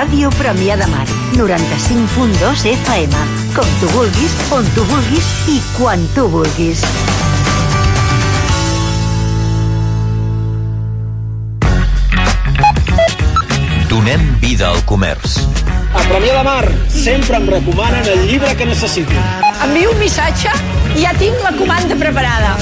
Ràdio Premià de Mar, 95.2 FM. Com tu vulguis, on tu vulguis i quan tu vulguis. Donem vida al comerç. A Premià de Mar sempre em recomanen el llibre que necessito. Envio un missatge i ja tinc la comanda preparada.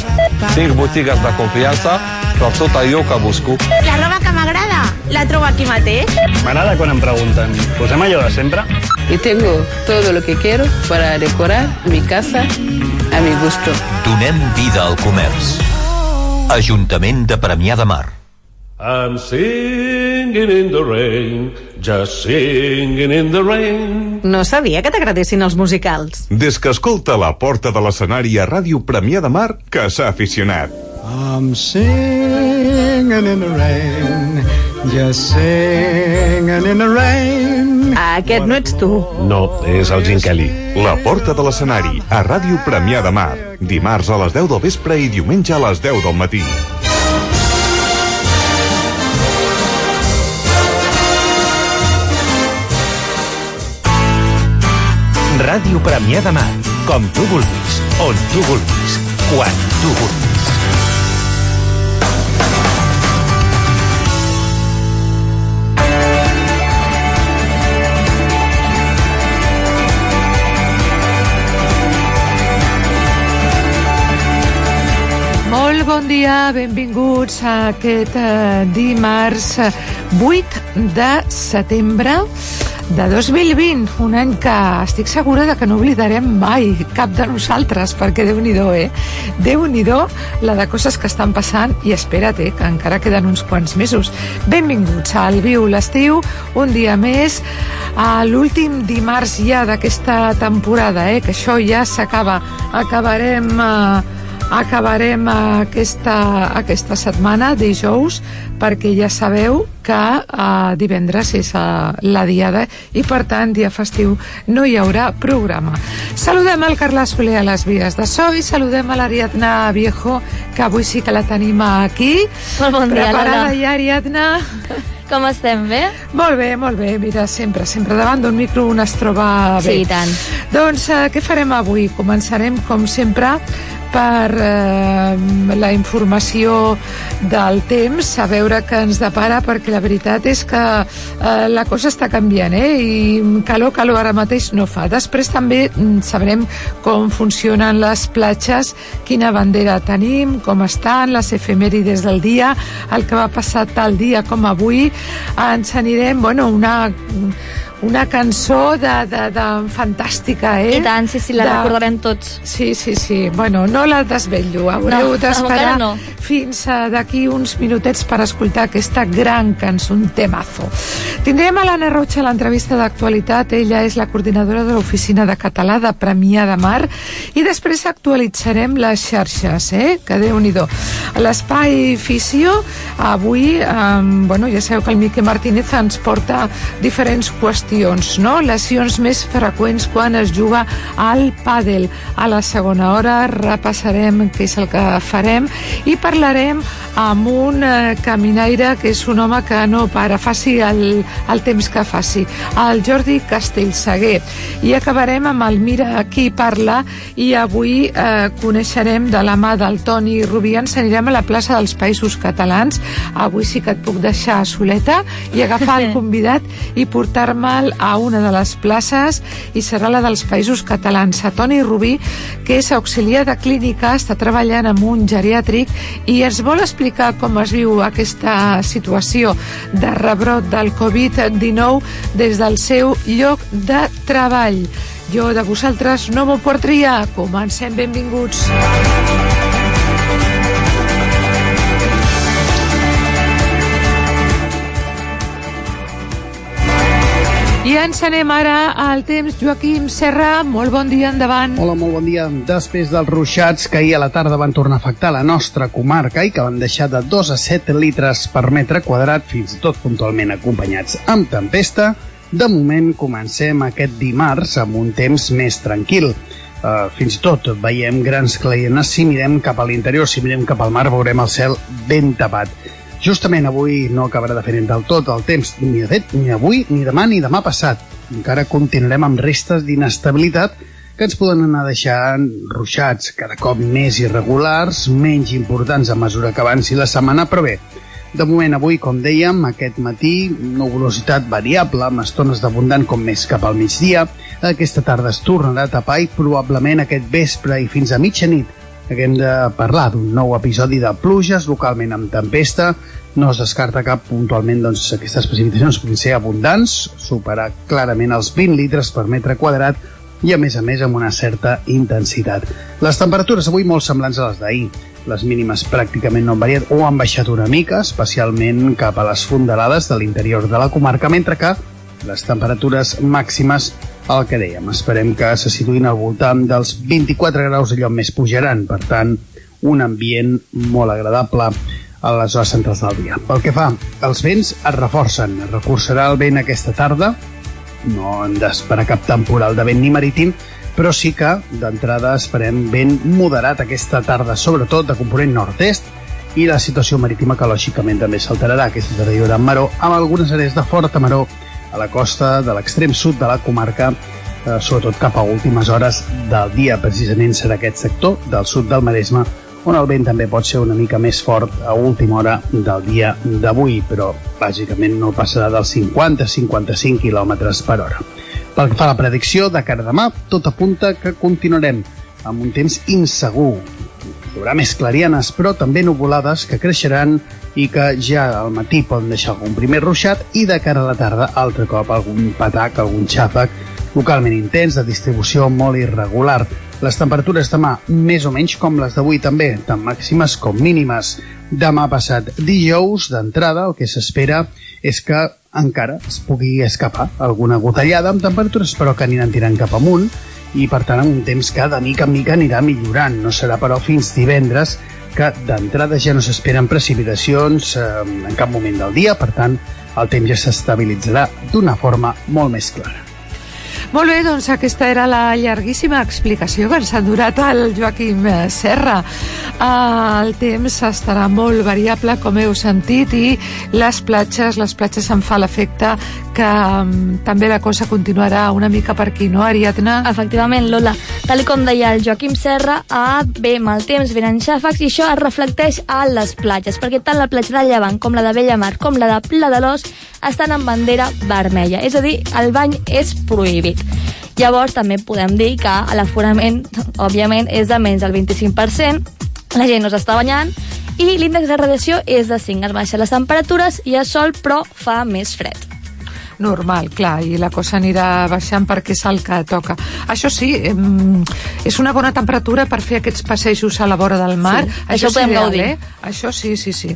Cinc botigues de confiança per tot allò que busco. La roba que m'agrada la trobo aquí mateix. M'agrada quan em pregunten, posem allò de sempre? Y tengo todo lo que quiero para decorar mi casa a mi gusto. Donem vida al comerç. Ajuntament de Premià de Mar. I'm singing in the rain, just singing in the rain. No sabia que t'agradessin els musicals. Des que escolta la porta de l'escenari a Ràdio Premià de Mar, que s'ha aficionat. I'm singing in the rain, just singing in the rain. Aquest no ets tu. No, és el Gin Kelly. La porta de l'escenari a Ràdio Premià de Mar. Dimarts a les 10 del vespre i diumenge a les 10 del matí. Ràdio Premià de Mar. Com tu vulguis, on tu vulguis, quan tu vulguis. Dia, benvinguts a aquest eh, dimarts eh, 8 de setembre de 2020, un any que estic segura de que no oblidarem mai cap de nosaltres, perquè déu nhi eh? déu nhi la de coses que estan passant i espera't, eh, que encara queden uns quants mesos. Benvinguts al Viu l'Estiu, un dia més, a l'últim dimarts ja d'aquesta temporada, eh, que això ja s'acaba. Acabarem... Eh, acabarem aquesta, aquesta setmana, dijous, perquè ja sabeu que uh, divendres és uh, la diada i, per tant, dia festiu no hi haurà programa. Saludem el Carles Soler a les vies de so i saludem a l'Ariadna Viejo, que avui sí que la tenim aquí. Molt bon dia, Preparada Lola. ja, Ariadna? Com estem, bé? Molt bé, molt bé. Mira, sempre, sempre davant d'un micro un es troba bé. Sí, i tant. Doncs uh, què farem avui? Començarem, com sempre, per eh, la informació del temps, a veure què ens depara, perquè la veritat és que eh, la cosa està canviant, eh? i calor, calor ara mateix no fa. Després també mm, sabrem com funcionen les platges, quina bandera tenim, com estan, les efemèrides del dia, el que va passar tal dia com avui. Ens anirem, bueno, una una cançó de, de, de fantàstica, eh? I tant, sí, sí, la de... recordarem tots. Sí, sí, sí. Bueno, no la desvetllo. Haureu No, d'esperar no. fins a d'aquí uns minutets per escoltar aquesta gran cançó, un temazo. Tindrem a l'Anna Roig a l'entrevista d'actualitat. Ella és la coordinadora de l'Oficina de Català de Premià de Mar. I després actualitzarem les xarxes, eh? Que déu nhi L'espai Fisio, avui, eh, bueno, ja sabeu que el Miquel Martínez ens porta diferents qüestions, no? Lesions més freqüents quan es juga al pàdel. A la segona hora repassarem què és el que farem i parlarem amb un eh, caminaire que és un home que no para, faci el, el temps que faci, el Jordi Castellsaguer. I acabarem amb el Mira qui parla i avui eh, coneixerem de la mà del Toni Rubí, ens anirem a la plaça dels Països Catalans. Avui sí que et puc deixar soleta i agafar el convidat i portar-me'l a una de les places i serà la dels Països Catalans. A Toni Rubí, que és auxiliar de clínica, està treballant amb un geriàtric i ens vol explicar com es viu aquesta situació de rebrot del Covid-19 des del seu lloc de treball. Jo de vosaltres no m'ho puc triar. Comencem, benvinguts. I ens anem ara al temps. Joaquim Serra, molt bon dia, endavant. Hola, molt bon dia. Després dels ruixats que ahir a la tarda van tornar a afectar la nostra comarca i que van deixar de 2 a 7 litres per metre quadrat, fins i tot puntualment acompanyats amb tempesta, de moment comencem aquest dimarts amb un temps més tranquil. Uh, fins i tot veiem grans claienes si mirem cap a l'interior, si mirem cap al mar veurem el cel ben tapat. Justament avui no acabarà de fer del tot el temps, ni de fet, ni avui, ni demà, ni demà passat. Encara continuarem amb restes d'inestabilitat que ens poden anar deixant ruixats cada cop més irregulars, menys importants a mesura que avanci la setmana, però bé, de moment avui, com dèiem, aquest matí, nuvolositat variable, amb estones d'abundant com més cap al migdia. Aquesta tarda es tornarà a tapar i probablement aquest vespre i fins a mitjanit haguem de parlar d'un nou episodi de pluges, localment amb tempesta. No es descarta cap puntualment doncs, aquestes precipitacions puguin ser abundants, superar clarament els 20 litres per metre quadrat i a més a més amb una certa intensitat. Les temperatures avui molt semblants a les d'ahir. Les mínimes pràcticament no han variat o han baixat una mica, especialment cap a les fondalades de l'interior de la comarca, mentre que les temperatures màximes el que dèiem, esperem que se situïn al voltant dels 24 graus allò més pujaran, per tant, un ambient molt agradable a les hores centrals del dia. Pel que fa, els vents es reforcen, es reforçarà el vent aquesta tarda, no hem d'esperar cap temporal de vent ni marítim, però sí que d'entrada esperem vent moderat aquesta tarda, sobretot de component nord-est, i la situació marítima que lògicament també s'alterarà. Hi haurà maró amb algunes àrees de forta maró a la costa de l'extrem sud de la comarca, eh, sobretot cap a últimes hores del dia. Precisament serà aquest sector del sud del Maresme on el vent també pot ser una mica més fort a última hora del dia d'avui, però bàsicament no passarà dels 50-55 km per hora. Pel que fa a la predicció de cara a demà, tot apunta que continuarem amb un temps insegur. Hi haurà més clarianes, però també nuvolades que creixeran i que ja al matí poden deixar algun primer ruixat i de cara a la tarda altre cop algun patac, algun xàfec localment intens, de distribució molt irregular. Les temperatures demà més o menys com les d'avui també, tant màximes com mínimes. Demà passat dijous, d'entrada, el que s'espera és que encara es pugui escapar alguna gotellada amb temperatures però que aniran tirant cap amunt i per tant amb un temps que de mica en mica anirà millorant. No serà però fins divendres que d'entrada ja no s'esperen precipitacions eh, en cap moment del dia, per tant, el temps ja s'estabilitzarà d'una forma molt més clara. Molt bé, doncs aquesta era la llarguíssima explicació que ens ha durat el Joaquim Serra. El temps estarà molt variable, com heu sentit, i les platges, les platges em fa l'efecte que um, també la cosa continuarà una mica per aquí, no, Ariadna? Efectivament, Lola. Tal com deia el Joaquim Serra, a bé mal temps, venen xàfecs, i això es reflecteix a les platges, perquè tant la platja de Llevant com la de Bellamar com la de Pla de l'Os estan amb bandera vermella, és a dir, el bany és prohibit. Llavors, també podem dir que l'aforament, òbviament, és de menys del 25%, la gent no s'està banyant, i l'índex de radiació és de 5. Es baixen les temperatures, hi ha sol, però fa més fred normal, clar, i la cosa anirà baixant perquè és el que toca. Això sí, és una bona temperatura per fer aquests passejos a la vora del mar. Sí, això, això podem ideal, gaudir. Eh? Això sí, sí, sí.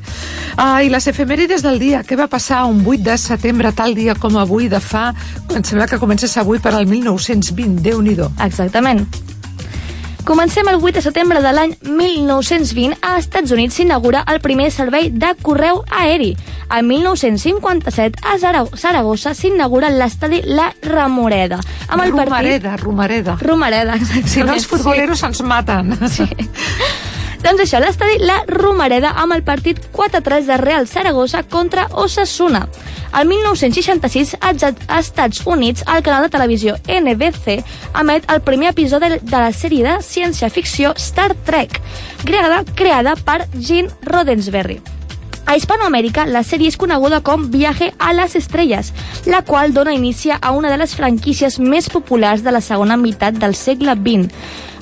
Ah, I les efemèrides del dia. Què va passar un 8 de setembre, tal dia com avui, de fa... Em sembla que comences avui per al 1920. Déu-n'hi-do. Exactament. Comencem el 8 de setembre de l'any 1920. A Estats Units s'inaugura el primer servei de correu aeri. El 1957 a Saragossa s'inaugura l'estadi La Ramoreda. Amb el Romareda, partit... Romareda. Romareda, exactament. Si no, els futboleros sí. ens maten. Sí. Doncs això, l'estadi La Romareda amb el partit 4-3 de Real Saragossa contra Osasuna. El 1966, als Estats Units, el canal de televisió NBC emet el primer episodi de la sèrie de ciència-ficció Star Trek, creada, creada per Gene Roddenberry. A Hispanoamèrica, la sèrie és coneguda com Viaje a les Estrelles, la qual dona inici a una de les franquícies més populars de la segona meitat del segle XX.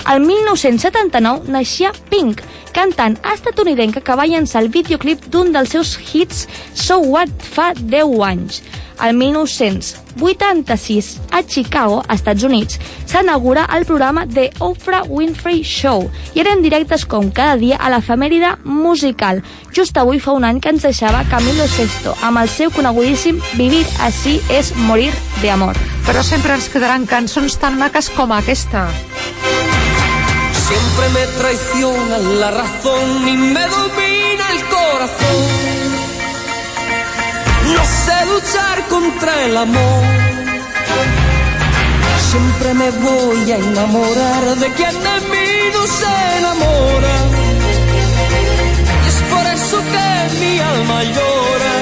El 1979 naixia Pink, cantant estatunidenca que va llançar el videoclip d'un dels seus hits So What fa 10 anys. El 1986, a Chicago, Estats Units, s'inaugura el programa The Oprah Winfrey Show i eren directes com cada dia a l'efemèride musical. Just avui fa un any que ens deixava Camilo Sesto amb el seu conegudíssim Vivir así es morir de amor. Però sempre ens quedaran cançons tan maques com aquesta. Siempre me traiciona la razón y me domina el corazón. No sé luchar contra el amor. Siempre me voy a enamorar de quien de mí no se enamora. Y es por eso que mi alma llora.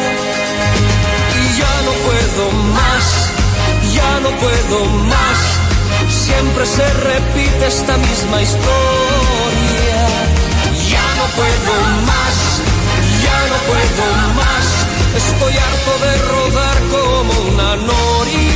Y ya no puedo más, ya no puedo más. Siempre se repite esta misma historia. Ya no puedo más, ya no puedo más. Estoy harto de rodar como una noria.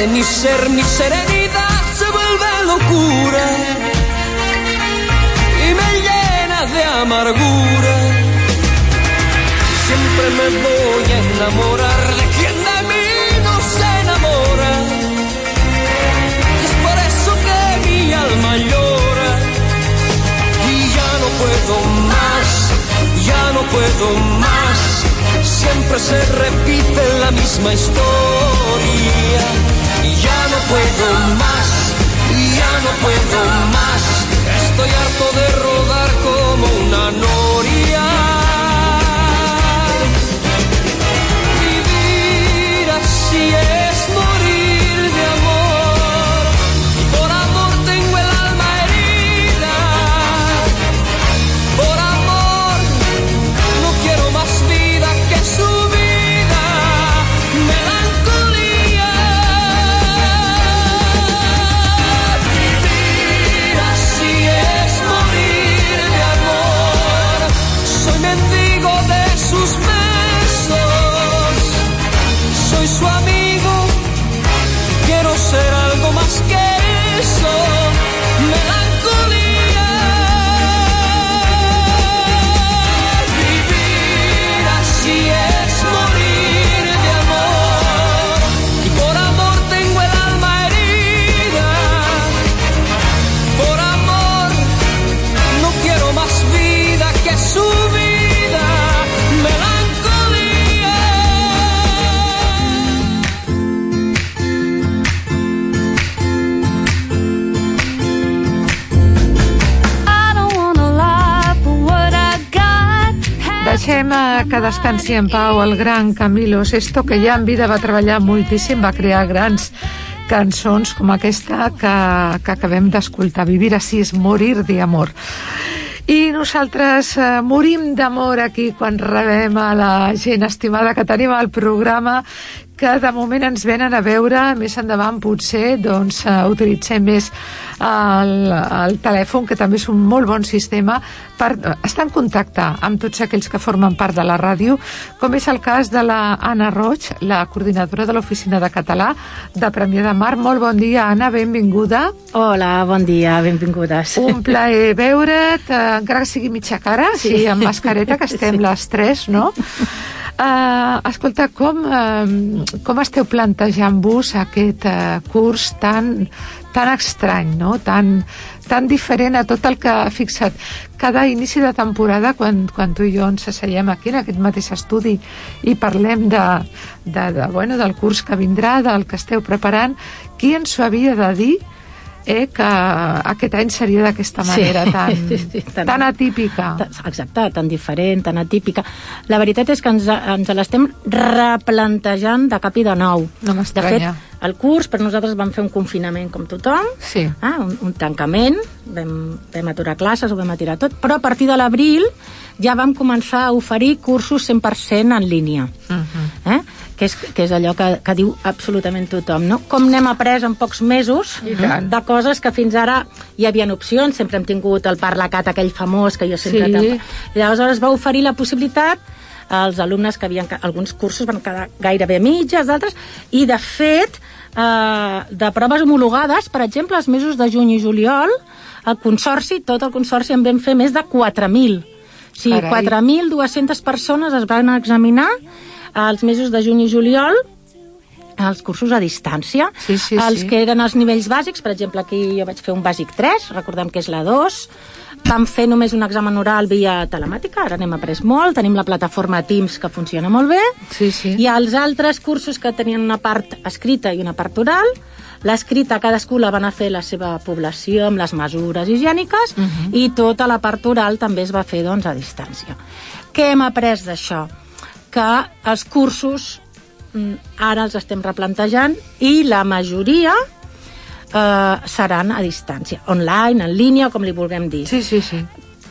De mi ser, mi serenidad se vuelve locura y me llena de amargura. Siempre me voy a enamorar de quien de mí no se enamora. Es por eso que mi alma llora y ya no puedo más, ya no puedo más. Siempre se repite la misma historia ya no puedo más, ya no puedo más. Estoy harto de rodar como una noria. Vivir así es es que eso. Deixem eh, que descansi en pau el gran Camilo Sesto, que ja en vida va treballar moltíssim, va crear grans cançons com aquesta que, que acabem d'escoltar. Vivir així és morir d'amor. I nosaltres eh, morim d'amor aquí quan rebem a la gent estimada que tenim al programa que de moment ens venen a veure, més endavant potser doncs, uh, utilitzem més el, el telèfon, que també és un molt bon sistema per estar en contacte amb tots aquells que formen part de la ràdio, com és el cas de la Anna Roig, la coordinadora de l'Oficina de Català de Premià de Mar. Molt bon dia, Anna, benvinguda. Hola, bon dia, benvingudes. Un plaer veure't, eh, encara que sigui mitja cara, sí, sí amb mascareta, que estem sí. les tres, no? Uh, escolta, com, uh, com esteu plantejant-vos aquest uh, curs tan, tan estrany, no? tan, tan diferent a tot el que ha fixat. Cada inici de temporada, quan, quan tu i jo ens asseiem aquí en aquest mateix estudi i parlem de, de, de, bueno, del curs que vindrà, del que esteu preparant, qui ens ho havia de dir eh, que aquest any seria d'aquesta manera Sí. tan, Sí, sí, tan- tan atípica. Exacte, tan diferent, tan atípica. La veritat és que ens, ens l'estem replantejant de cap i de nou. No De m'estranya. fet, el curs, per nosaltres vam fer un confinament com tothom, Sí. ah, un, un tancament, vam, vam aturar classes, ho vam atirar tot, però a partir de l'abril ja vam començar a oferir cursos 100% en línia. Uh eh? Que, és, que és allò que, que diu absolutament tothom, no? Com n'hem après en pocs mesos de coses que fins ara hi havia opcions, sempre hem tingut el Parlacat aquell famós que jo sempre... Sí. I aleshores va oferir la possibilitat als alumnes que havien... Alguns cursos van quedar gairebé mitges, d'altres, i de fet, eh, de proves homologades, per exemple, els mesos de juny i juliol, el consorci, tot el consorci en vam fer més de 4.000 Sí, Carai. 4.200 persones es van examinar als mesos de juny i juliol els cursos a distància. Sí, sí, els sí. que eren els nivells bàsics, per exemple, aquí jo vaig fer un bàsic 3, recordem que és la 2, vam fer només un examen oral via telemàtica, ara n'hem après molt, tenim la plataforma Teams que funciona molt bé, Sí, sí. i els altres cursos que tenien una part escrita i una part oral, l'escrita cadascú la van a fer la seva població amb les mesures higièniques Mhm. i tota la part oral també es va fer doncs, a distància. Què hem après d'això? Que els cursos mm, ara els estem replantejant i la majoria eh, seran a distància, online, en línia, com li vulguem dir. Sí, sí, sí.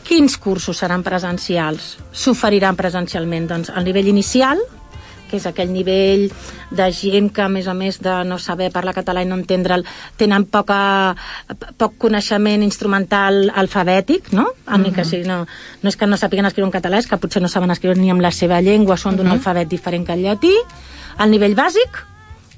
Quins cursos seran presencials? S'oferiran presencialment? Doncs el nivell inicial, que és aquell nivell de gent que, a més a més de no saber parlar català i no entendre'l, tenen poca, poc coneixement instrumental alfabètic, no? A mi que sí, no, no és que no sàpiguen escriure en català, és que potser no saben escriure ni amb la seva llengua, són d'un Mhm. alfabet diferent que el llatí. El nivell bàsic,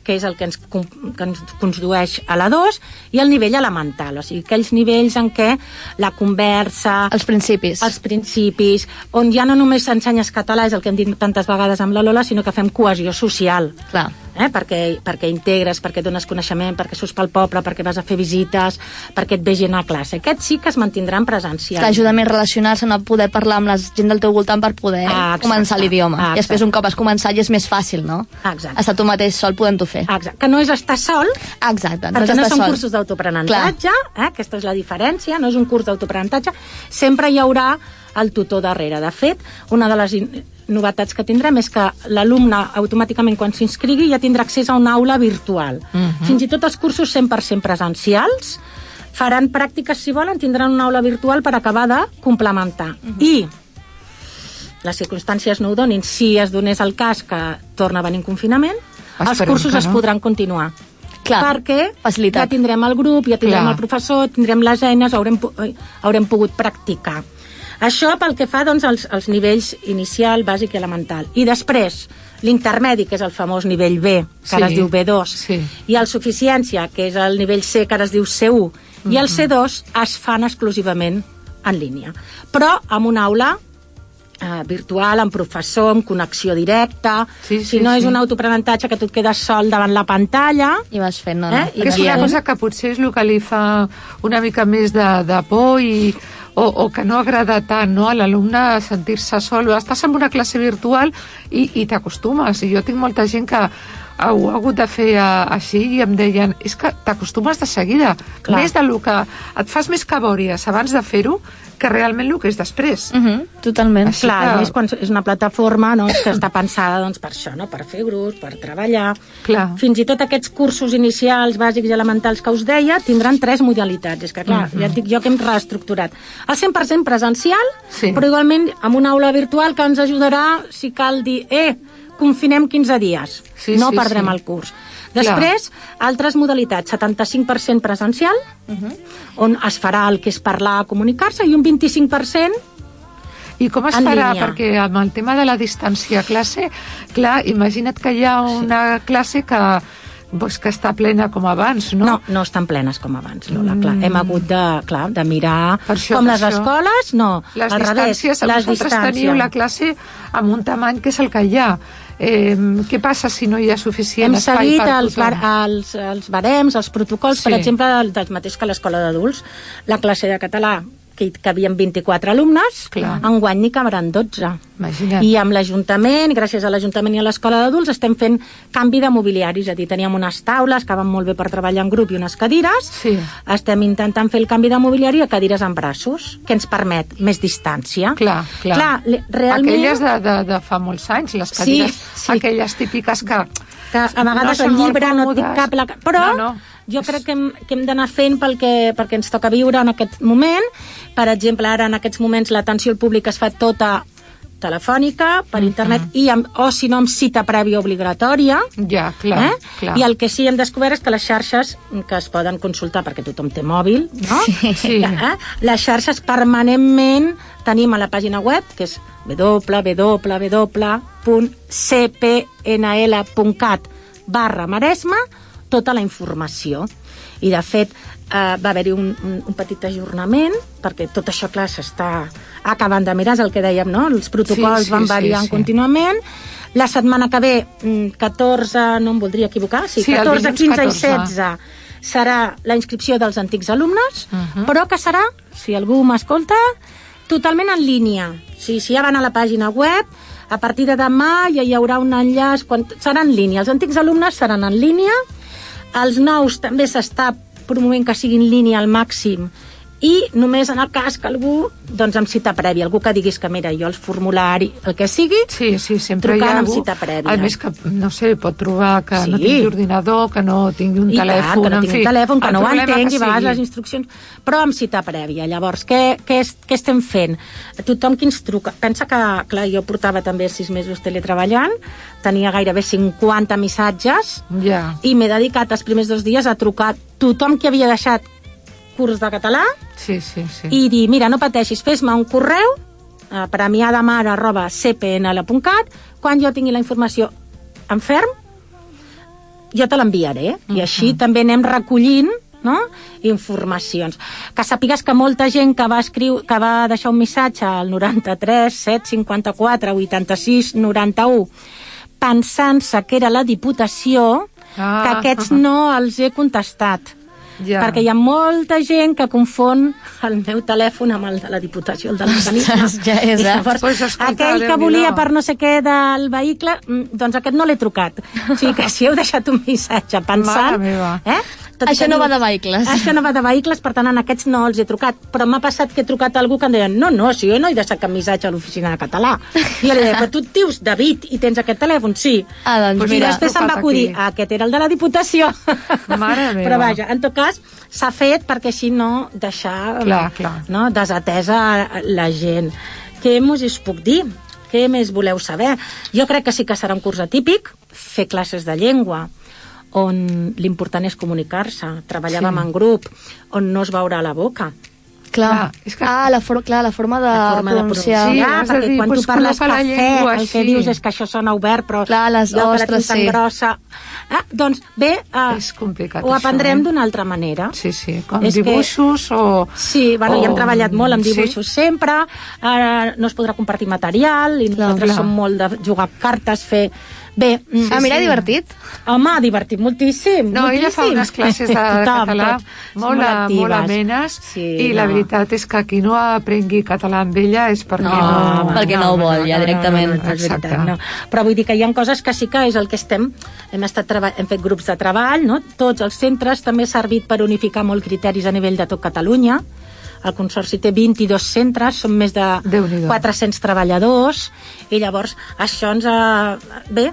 que és el que ens, que ens condueix a la 2, i el nivell elemental, o sigui, aquells nivells en què la conversa... Els principis. Els principis, on ja no només ensenyes català, és el que hem dit tantes vegades amb la Lola, sinó que fem cohesió social. Clar. Eh? Perquè, perquè integres, perquè dones coneixement, perquè surts pel poble, perquè vas a fer visites, perquè et ve gent a classe. Aquests sí que es mantindran presencials. T'ajuda més a relacionar-se, no poder parlar amb la gent del teu voltant per poder Ah, exacte. començar l'idioma. Ah, I després, un cop has començat, ja és més fàcil, no? Exacte. Estar tu mateix sol podent-ho fer. Exacte. Que no és estar sol, Exacte. perquè és no, són sol. cursos d'autoaprenentatge, eh? aquesta és la diferència, no és un curs d'autoaprenentatge, sempre hi haurà el tutor darrere. De fet, una de les novetats que tindrem és que l'alumne automàticament quan s'inscrigui ja tindrà accés a una aula virtual. Mhm. Fins i tot els cursos 100% presencials faran pràctiques, si volen, tindran una aula virtual per acabar de complementar. I les circumstàncies no ho donin, si es donés el cas que torna a venir un confinament, els Esperem cursos que es no. podran continuar. Clar, perquè facilitat. ja tindrem el grup, ja tindrem Clar. el professor, tindrem les eines, haurem, haurem pogut practicar. Això pel que fa doncs, als, als nivells inicial, bàsic i elemental. I després, l'intermedi, que és el famós nivell B, que Sí, ara es diu B2, sí. i el suficiència, que és el nivell C, que ara es diu C1, i el Mhm. C2 es fan exclusivament en línia. Però amb una aula eh, virtual, amb professor, amb connexió directa. Sí, sí, si no és sí. un autoaprenentatge que tu et quedes sol davant la pantalla... I vas fent, no, Eh? I Que és una cosa que potser és el que li fa una mica més de, de por i, o, o que no agrada tant no? a l'alumne sentir-se sol. Estàs en una classe virtual i, i t'acostumes. I jo tinc molta gent que ho ha hagut de fer a, així i em deien és que t'acostumes de seguida. Clar. Més de lo que et fas més cabòries abans de fer-ho que realment el que és després. Uh -huh, totalment. Així Clar, que- a més quan és una plataforma no, que està pensada doncs, per això, no? per fer grups, per treballar. Clar. Fins i tot aquests cursos inicials, bàsics i elementals que us deia, tindran tres modalitats. És que, clar, Mhm. ja et dic jo que hem reestructurat. El 100% presencial, Sí. però igualment amb una aula virtual que ens ajudarà, si cal dir, eh, confinem 15 dies. Sí, no sí, perdrem sí. el curs. Després, altres modalitats, 75% presencial, on es farà el que és parlar, comunicar-se, i un 25% I com es farà? línia. Perquè amb el tema de la distància a classe, clar, imagina't que hi ha una classe que, pues, que està plena com abans, no? No, no estan plenes com abans, Lola, clar. Hem hagut de, clar, de mirar Per això, com per les això. escoles, no, Les al revés, distàncies, les vosaltres teniu la classe amb un tamany que és el que hi ha. Eh, què passa si no hi ha suficient Hem espai per bar, tothom? els, els barems, els protocols, Sí. per exemple, del, del mateix que l'escola d'adults. La classe de català, que hi cabien 24 alumnes, Clar. enguany n'hi cabran 12. Imagina't. I amb l'Ajuntament, gràcies a l'Ajuntament i a l'Escola d'Adults, estem fent canvi de mobiliari, és a dir, teníem unes taules que van molt bé per treballar en grup i unes cadires, Sí. estem intentant fer el canvi de mobiliari a cadires en braços, que ens permet més distància. Clar, clar. clar realment... Aquelles de, de, de fa molts anys, les Sí, cadires, sí. aquelles típiques que... que a vegades són el llibre no còmodes. cap la... Però No, no. jo crec que hem, que hem d'anar fent pel que, pel que ens toca viure en aquest moment. Per exemple, ara en aquests moments l'atenció al públic es fa tota telefònica, per internet, i amb, o si no amb cita prèvia obligatòria. Ja, clar, eh? clar. I el que sí hem descobert és que les xarxes que es poden consultar, perquè tothom té mòbil, no? Sí. Sí. Eh? Les xarxes permanentment tenim a la pàgina web, que és www.cpnl.cat barra Maresma, tota la informació. I, de fet, eh, va haver-hi un, un, un petit ajornament, perquè tot això, clar, s'està acabant de mirar, és el que dèiem, no? Els protocols Sí, sí, van sí, variant sí. contínuament. La setmana que ve, mm, 14, no em voldria equivocar, sí, Sí, el 14, dilluns 15 i 14. 16 serà la inscripció dels antics alumnes, Mhm. però que serà, si algú m'escolta, totalment en línia. Sigui, si ja van a la pàgina web, a partir de demà ja hi haurà un enllaç, quan... serà en línia. Els antics alumnes seran en línia, els nous també s'està promovent que siguin línia al màxim i només en el cas que algú, doncs amb cita prèvia, algú que diguis que mira, jo el formulari, el que sigui, sí, sí, sempre hi trucant ha amb algú, cita prèvia. a més que, no sé, pot trobar que no Sí. tingui ordinador, que no tingui un I telèfon, tant, que no tingui fi, un telèfon, que no ho entengui, a vegades les instruccions, però amb cita prèvia. Llavors, què, què, és, què estem fent? Tothom que ens truca... Pensa que, clar, jo portava també sis mesos teletreballant, tenia gairebé 50 missatges, Ja. i m'he dedicat els primers dos dies a trucar tothom que havia deixat curs de català Sí, sí, sí. i dir, mira, no pateixis, fes-me un correu a premiadamar.cpnl.cat quan jo tingui la informació en ferm jo te l'enviaré i així també anem recollint no? informacions. Que sàpigues que molta gent que va, escriu, que va deixar un missatge al 93 7 54 86 91 pensant-se que era la Diputació, Ah. que aquests no els he contestat. Ja. Perquè hi ha molta gent que confon el meu telèfon amb el de la Diputació, el de l'organisme. Ja és, eh? llavors, Pues escolta, aquell que volia per no sé què del vehicle, mm, doncs aquest no l'he trucat. O sigui que si heu deixat un missatge pensant... Eh? Tot Això no va de vehicles. Això no va de vehicles, per tant, en aquests no els he trucat. Però m'ha passat que he trucat a algú que em deien no, no, si jo no he deixat cap missatge a l'oficina de català. I jo li deia, però tu et dius David i tens aquest telèfon? Sí. Ah, doncs Pues I mira. després se'm va acudir, aquí. ah, aquest era el de la Diputació. Mare meva. Però vaja, en tot cas, s'ha fet perquè així no deixar Clar, clar. No, desatesa la gent. Què més us puc dir? Què més voleu saber? Jo crec que sí que serà un curs atípic, fer classes de llengua, on l'important és comunicar-se, treballàvem Sí. en grup, on no es veurà la boca. Clar. Clar, és que- Ah, la, for clar, la forma de La forma de pronunciar. Sí, pronunciar, has de perquè dir, quan pues, tu parles cafè, llengua el que així. dius és que això sona obert, però Clar, les que ostres, tinc tan sí. grossa... Ah, doncs bé, eh, És complicat, ho aprendrem eh? d'una altra manera. Sí, sí, com És que- dibuixos o... Sí, bueno, o... hi hem treballat molt amb Sí. dibuixos sempre, ara no es podrà compartir material, i nosaltres clar. som molt de jugar cartes, fer... Bé, mm, Ah, mira, divertit. Home, divertit moltíssim. No, ella fa moltíssim. unes classes de Tothom, català. Som molt, actives. molt amenes Sí, i la no. veritat és que qui no aprengui català amb ella és perquè No, no... perquè no ho vol, ja, directament. No, no, no, Exacte. veritat, no. Però vull dir que hi ha coses que sí que és el que estem... Hem, estat hem fet grups de treball, no? Tots els centres també ha servit per unificar molt criteris a nivell de tot Catalunya. El Consorci té 22 centres, són més de Déu-n'hi-do. 400 treballadors, i llavors això ens ha... Bé,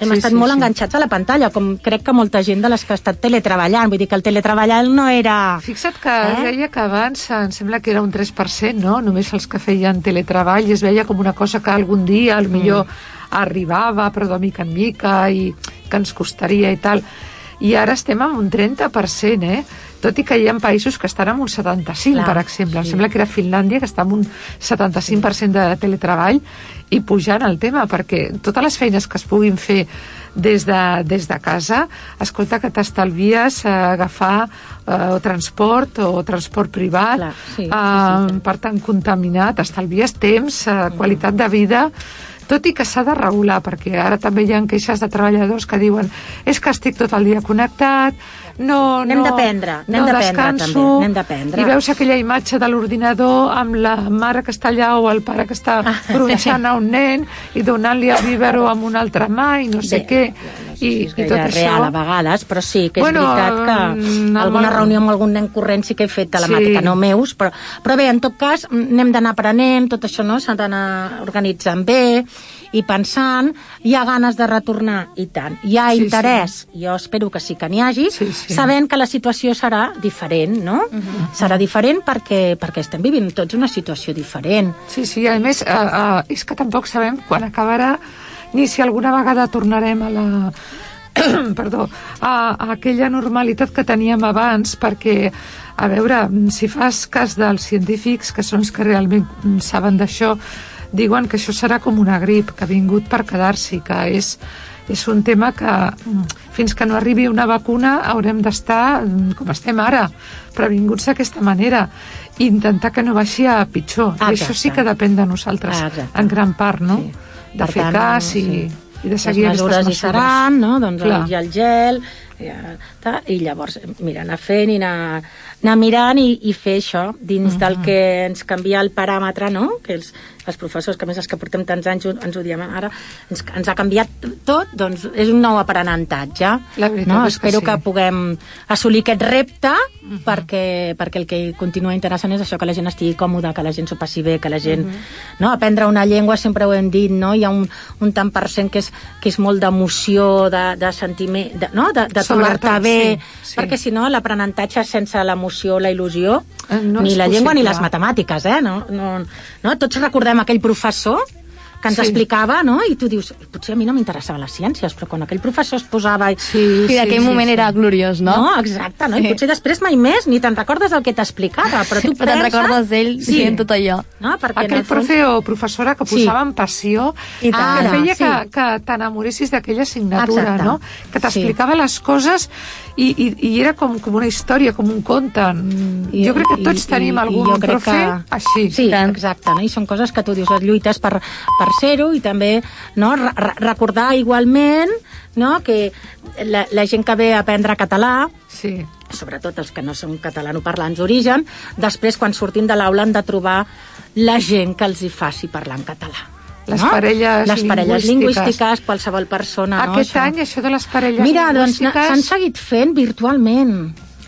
hem Sí, estat sí, molt sí. enganxats a la pantalla, com crec que molta gent de les que ha estat teletreballant. Vull dir que el teletreballant no era... Fixa't que Eh? es deia que abans em sembla que era un 3%, no? Només els que feien teletreball i es veia com una cosa que algun dia al millor Mm. arribava, però de mica en mica i que ens costaria i tal. I ara estem amb un 30%, eh? Tot i que hi ha països que estan amb un 75, Clar, per exemple. Em sí. sembla que era Finlàndia, que està amb un 75% de teletreball i pujant el tema, perquè totes les feines que es puguin fer des de, des de casa, escolta que t'estalvies eh, agafar eh, o transport o transport privat, Clar, sí, eh, sí, sí. per tant contaminar, t'estalvies temps, eh, qualitat de vida, tot i que s'ha de regular, perquè ara també hi ha queixes de treballadors que diuen és que estic tot el dia connectat, no, N'hem no, d'aprendre, n'hem no d'aprendre, també, n'hem d'aprendre. i veus aquella imatge de l'ordinador amb la mare que està allà o el pare que està Ah. gronxant a un nen i donant-li el biberó amb una altra mà i no sé Bé, què. no sé I, si és i tot real això... a vegades, però sí que és Bueno, veritat que mm, alguna el- reunió amb algun nen corrent sí que he fet telemàtica, Sí. no meus, però, però bé, en tot cas, mm, n'hem d'anar aprenent, tot això no s'ha d'anar organitzant bé i pensant, hi ha ganes de retornar, i tant. Hi ha Sí, sí. interès, jo espero que sí que n'hi hagi, Sí, sí. sabent que la situació serà diferent, no? Serà diferent perquè, perquè estem vivint tots una situació diferent. Sí, sí, a més, eh, eh, és que tampoc sabem quan acabarà ni si alguna vegada tornarem a la perdó, a, a aquella normalitat que teníem abans, perquè, a veure, si fas cas dels científics, que són els que realment saben d'això, diuen que això serà com una grip, que ha vingut per quedar-s'hi, que és, és un tema que mm, fins que no arribi una vacuna haurem d'estar mm, com estem ara, previnguts d'aquesta manera i intentar que no baixi a pitjor. I això sí que depèn de nosaltres, Exacte. en gran part, no? Sí. De Per fer tant, cas i, sí. i de seguir les mesures hi seran, no? doncs Clar. el, i el gel, i, ta, i llavors, mira, anar fent i anar, anar mirant i, i fer això dins del Mhm. que ens canvia el paràmetre, no? Que els, els professors, que a més els que portem tants anys ens ho diem ara, ens, ens ha canviat tot, doncs és un nou aprenentatge. La veritat no? és que Espero sí. que puguem assolir aquest repte perquè, perquè el que continua interessant és això, que la gent estigui còmoda, que la gent s'ho passi bé, que la gent... no? Aprendre una llengua, sempre ho hem dit, no? hi ha un, un tant per cent que és, que és molt d'emoció, de, de sentiment, de, no? de, de trobar-te bé, sí, sí. perquè si no l'aprenentatge sense l'emoció, la il·lusió, Eh, no ni la llengua ni possible. les matemàtiques, eh? No, no, no? Tots recordem aquell professor que ens Sí. sí. explicava, no? I tu dius, potser a mi no m'interessaven les ciències, però quan aquell professor es posava... I... Sí, I d'aquell moment era gloriós, no? No, exacte, no? I potser després mai més ni te'n recordes el que t'explicava, però tu Però te'n recordes d'ell dient tot allò. No, perquè Aquell el fons... profe o professora que Sí. posava en passió I que tant, feia sí. que, que t'enamoressis d'aquella assignatura, Exacte. no? Que t'explicava les coses i, i, i era com, com una història, com un conte. I, jo crec que tots tenim algun profe així. Sí, exacte, no? i són coses que tu dius, et lluites per, per ser-ho i també no? Re- recordar igualment no? que la, la gent que ve a aprendre català sí. sobretot els que no són catalanoparlants d'origen, després quan sortim de l'aula han de trobar la gent que els hi faci parlar en català. Les parelles les parelles lingüístiques. lingüístiques, qualsevol persona. Aquest no, any, això de les parelles Mira, doncs lingüístiques... s'han seguit fent virtualment.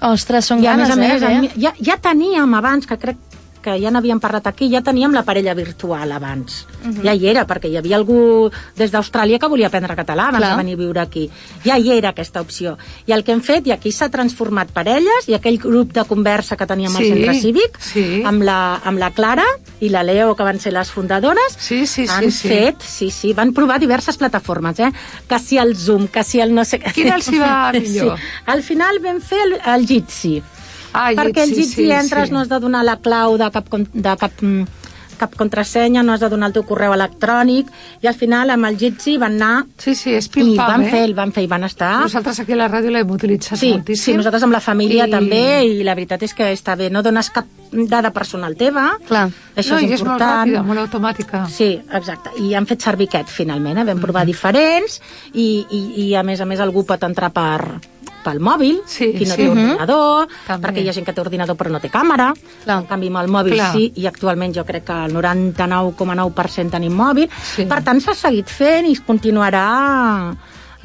Ostres, són I a ganes, més a més, eh? ja, ja teníem abans, que crec que ja n'havíem parlat aquí, ja teníem la parella virtual abans. Mhm. Ja hi era, perquè hi havia algú des d'Austràlia que volia aprendre català abans Clar. de venir a viure aquí. Ja hi era aquesta opció. I el que hem fet, i aquí s'ha transformat parelles, i aquell grup de conversa que teníem al Sí, centre cívic, sí. amb, la, amb la Clara i la Leo, que van ser les fundadores, sí, sí, han sí. fet, sí, sí, van provar diverses plataformes, eh? Que si el Zoom, que si el no sé... Quina els hi va millor? Sí. Al final vam fer el, el Jitsi. Ah, perquè el Jitsi, Jitsi sí, entres, sí. no has de donar la clau de cap, de cap, mm, cap contrasenya, no has de donar el teu correu electrònic, i al final amb el Jitsi van anar... Sí, sí, és I pim-pam, van eh? fer, el van fer i van estar... Nosaltres aquí a la ràdio l'hem utilitzat Sí, moltíssim. sí, nosaltres amb la família I- I... també, i la veritat és que està bé. No dones cap dada personal teva. Clar. Això no, és i és molt important. ràpida, molt automàtica. Sí, exacte. I han fet servir aquest, finalment. Eh? Vam provar diferents i, i, i, a més a més, algú pot entrar per, pel mòbil, Sí, qui no sí. té Mhm. ordinador, També. perquè hi ha gent que té ordinador però no té càmera. Clar. En canvi, amb el mòbil Clar. sí, i actualment jo crec que el 99,9% tenim mòbil. Sí. Per tant, s'ha seguit fent i es continuarà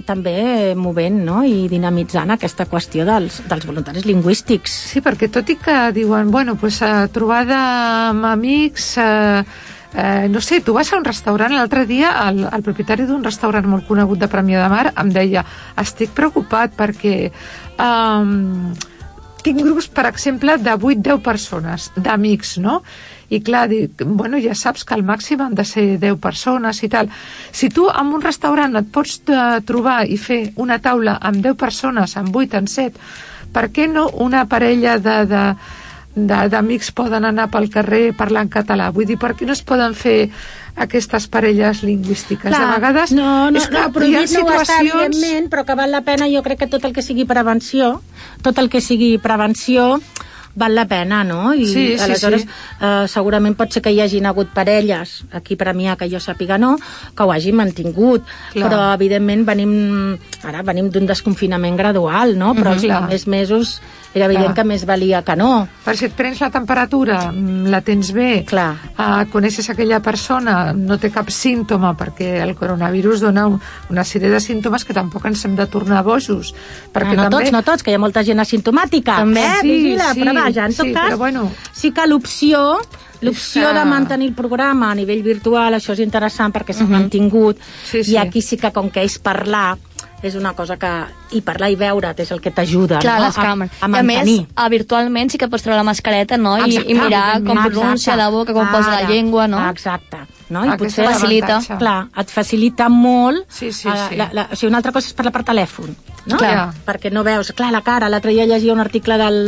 també movent no? i dinamitzant aquesta qüestió dels, dels voluntaris lingüístics. Sí, perquè tot i que diuen, bueno, pues, eh, trobada amb amics... Eh, eh, no sé, tu vas a un restaurant l'altre dia, el, el propietari d'un restaurant molt conegut de Premià de Mar em deia estic preocupat perquè um, tinc grups, per exemple, de 8-10 persones, d'amics, no? I clar, dic, bueno, ja saps que al màxim han de ser 10 persones i tal. Si tu en un restaurant et pots eh, trobar i fer una taula amb 10 persones, amb 8, amb 7, per què no una parella de, de, de, d'amics poden anar pel carrer parlant català? Vull dir, per què no es poden fer aquestes parelles lingüístiques? de vegades no, no, és que no, hi ha prohibit no està, situacions... evidentment, però que val la pena, jo crec que tot el que sigui prevenció, tot el que sigui prevenció, val la pena, no? I Sí, sí, aleshores sí. Eh, segurament pot ser que hi hagin hagut parelles, aquí per a mi, que jo sàpiga no, que ho hagin mantingut, Clar. però evidentment venim, ara venim d'un desconfinament gradual, no? Però Mhm, els clar. primers mesos era evident Clar. que més valia que no. Per si et prens la temperatura, mm, la tens bé, Clar. Uh, coneixes aquella persona, no té cap símptoma, perquè el coronavirus dona un, una sèrie de símptomes que tampoc ens hem de tornar bojos. Perquè Ah, no també... tots, no tots, que hi ha molta gent asimptomàtica. També, eh? sí, Vigila, sí, però vaja, en tot sí, cas, però bueno. sí que l'opció l'opció de mantenir el programa a nivell virtual, això és interessant perquè s'ha Mhm. mantingut, Sí, sí. i aquí sí que com que és parlar, és una cosa que... I parlar i veure't és el que t'ajuda no? les càmeres. a, a I a més, mantenir. a, virtualment sí que pots treure la mascareta, no? I, Exacte, i mirar com pronuncia exacte. la boca, com posa la llengua, no? Exacte. No? I Aquest potser facilita. Clar, et facilita molt. Sí, sí, eh, sí. La, la, o sigui, una altra cosa és parlar per telèfon, no? Clar. Perquè no veus, clar, la cara. L'altre dia llegia un article del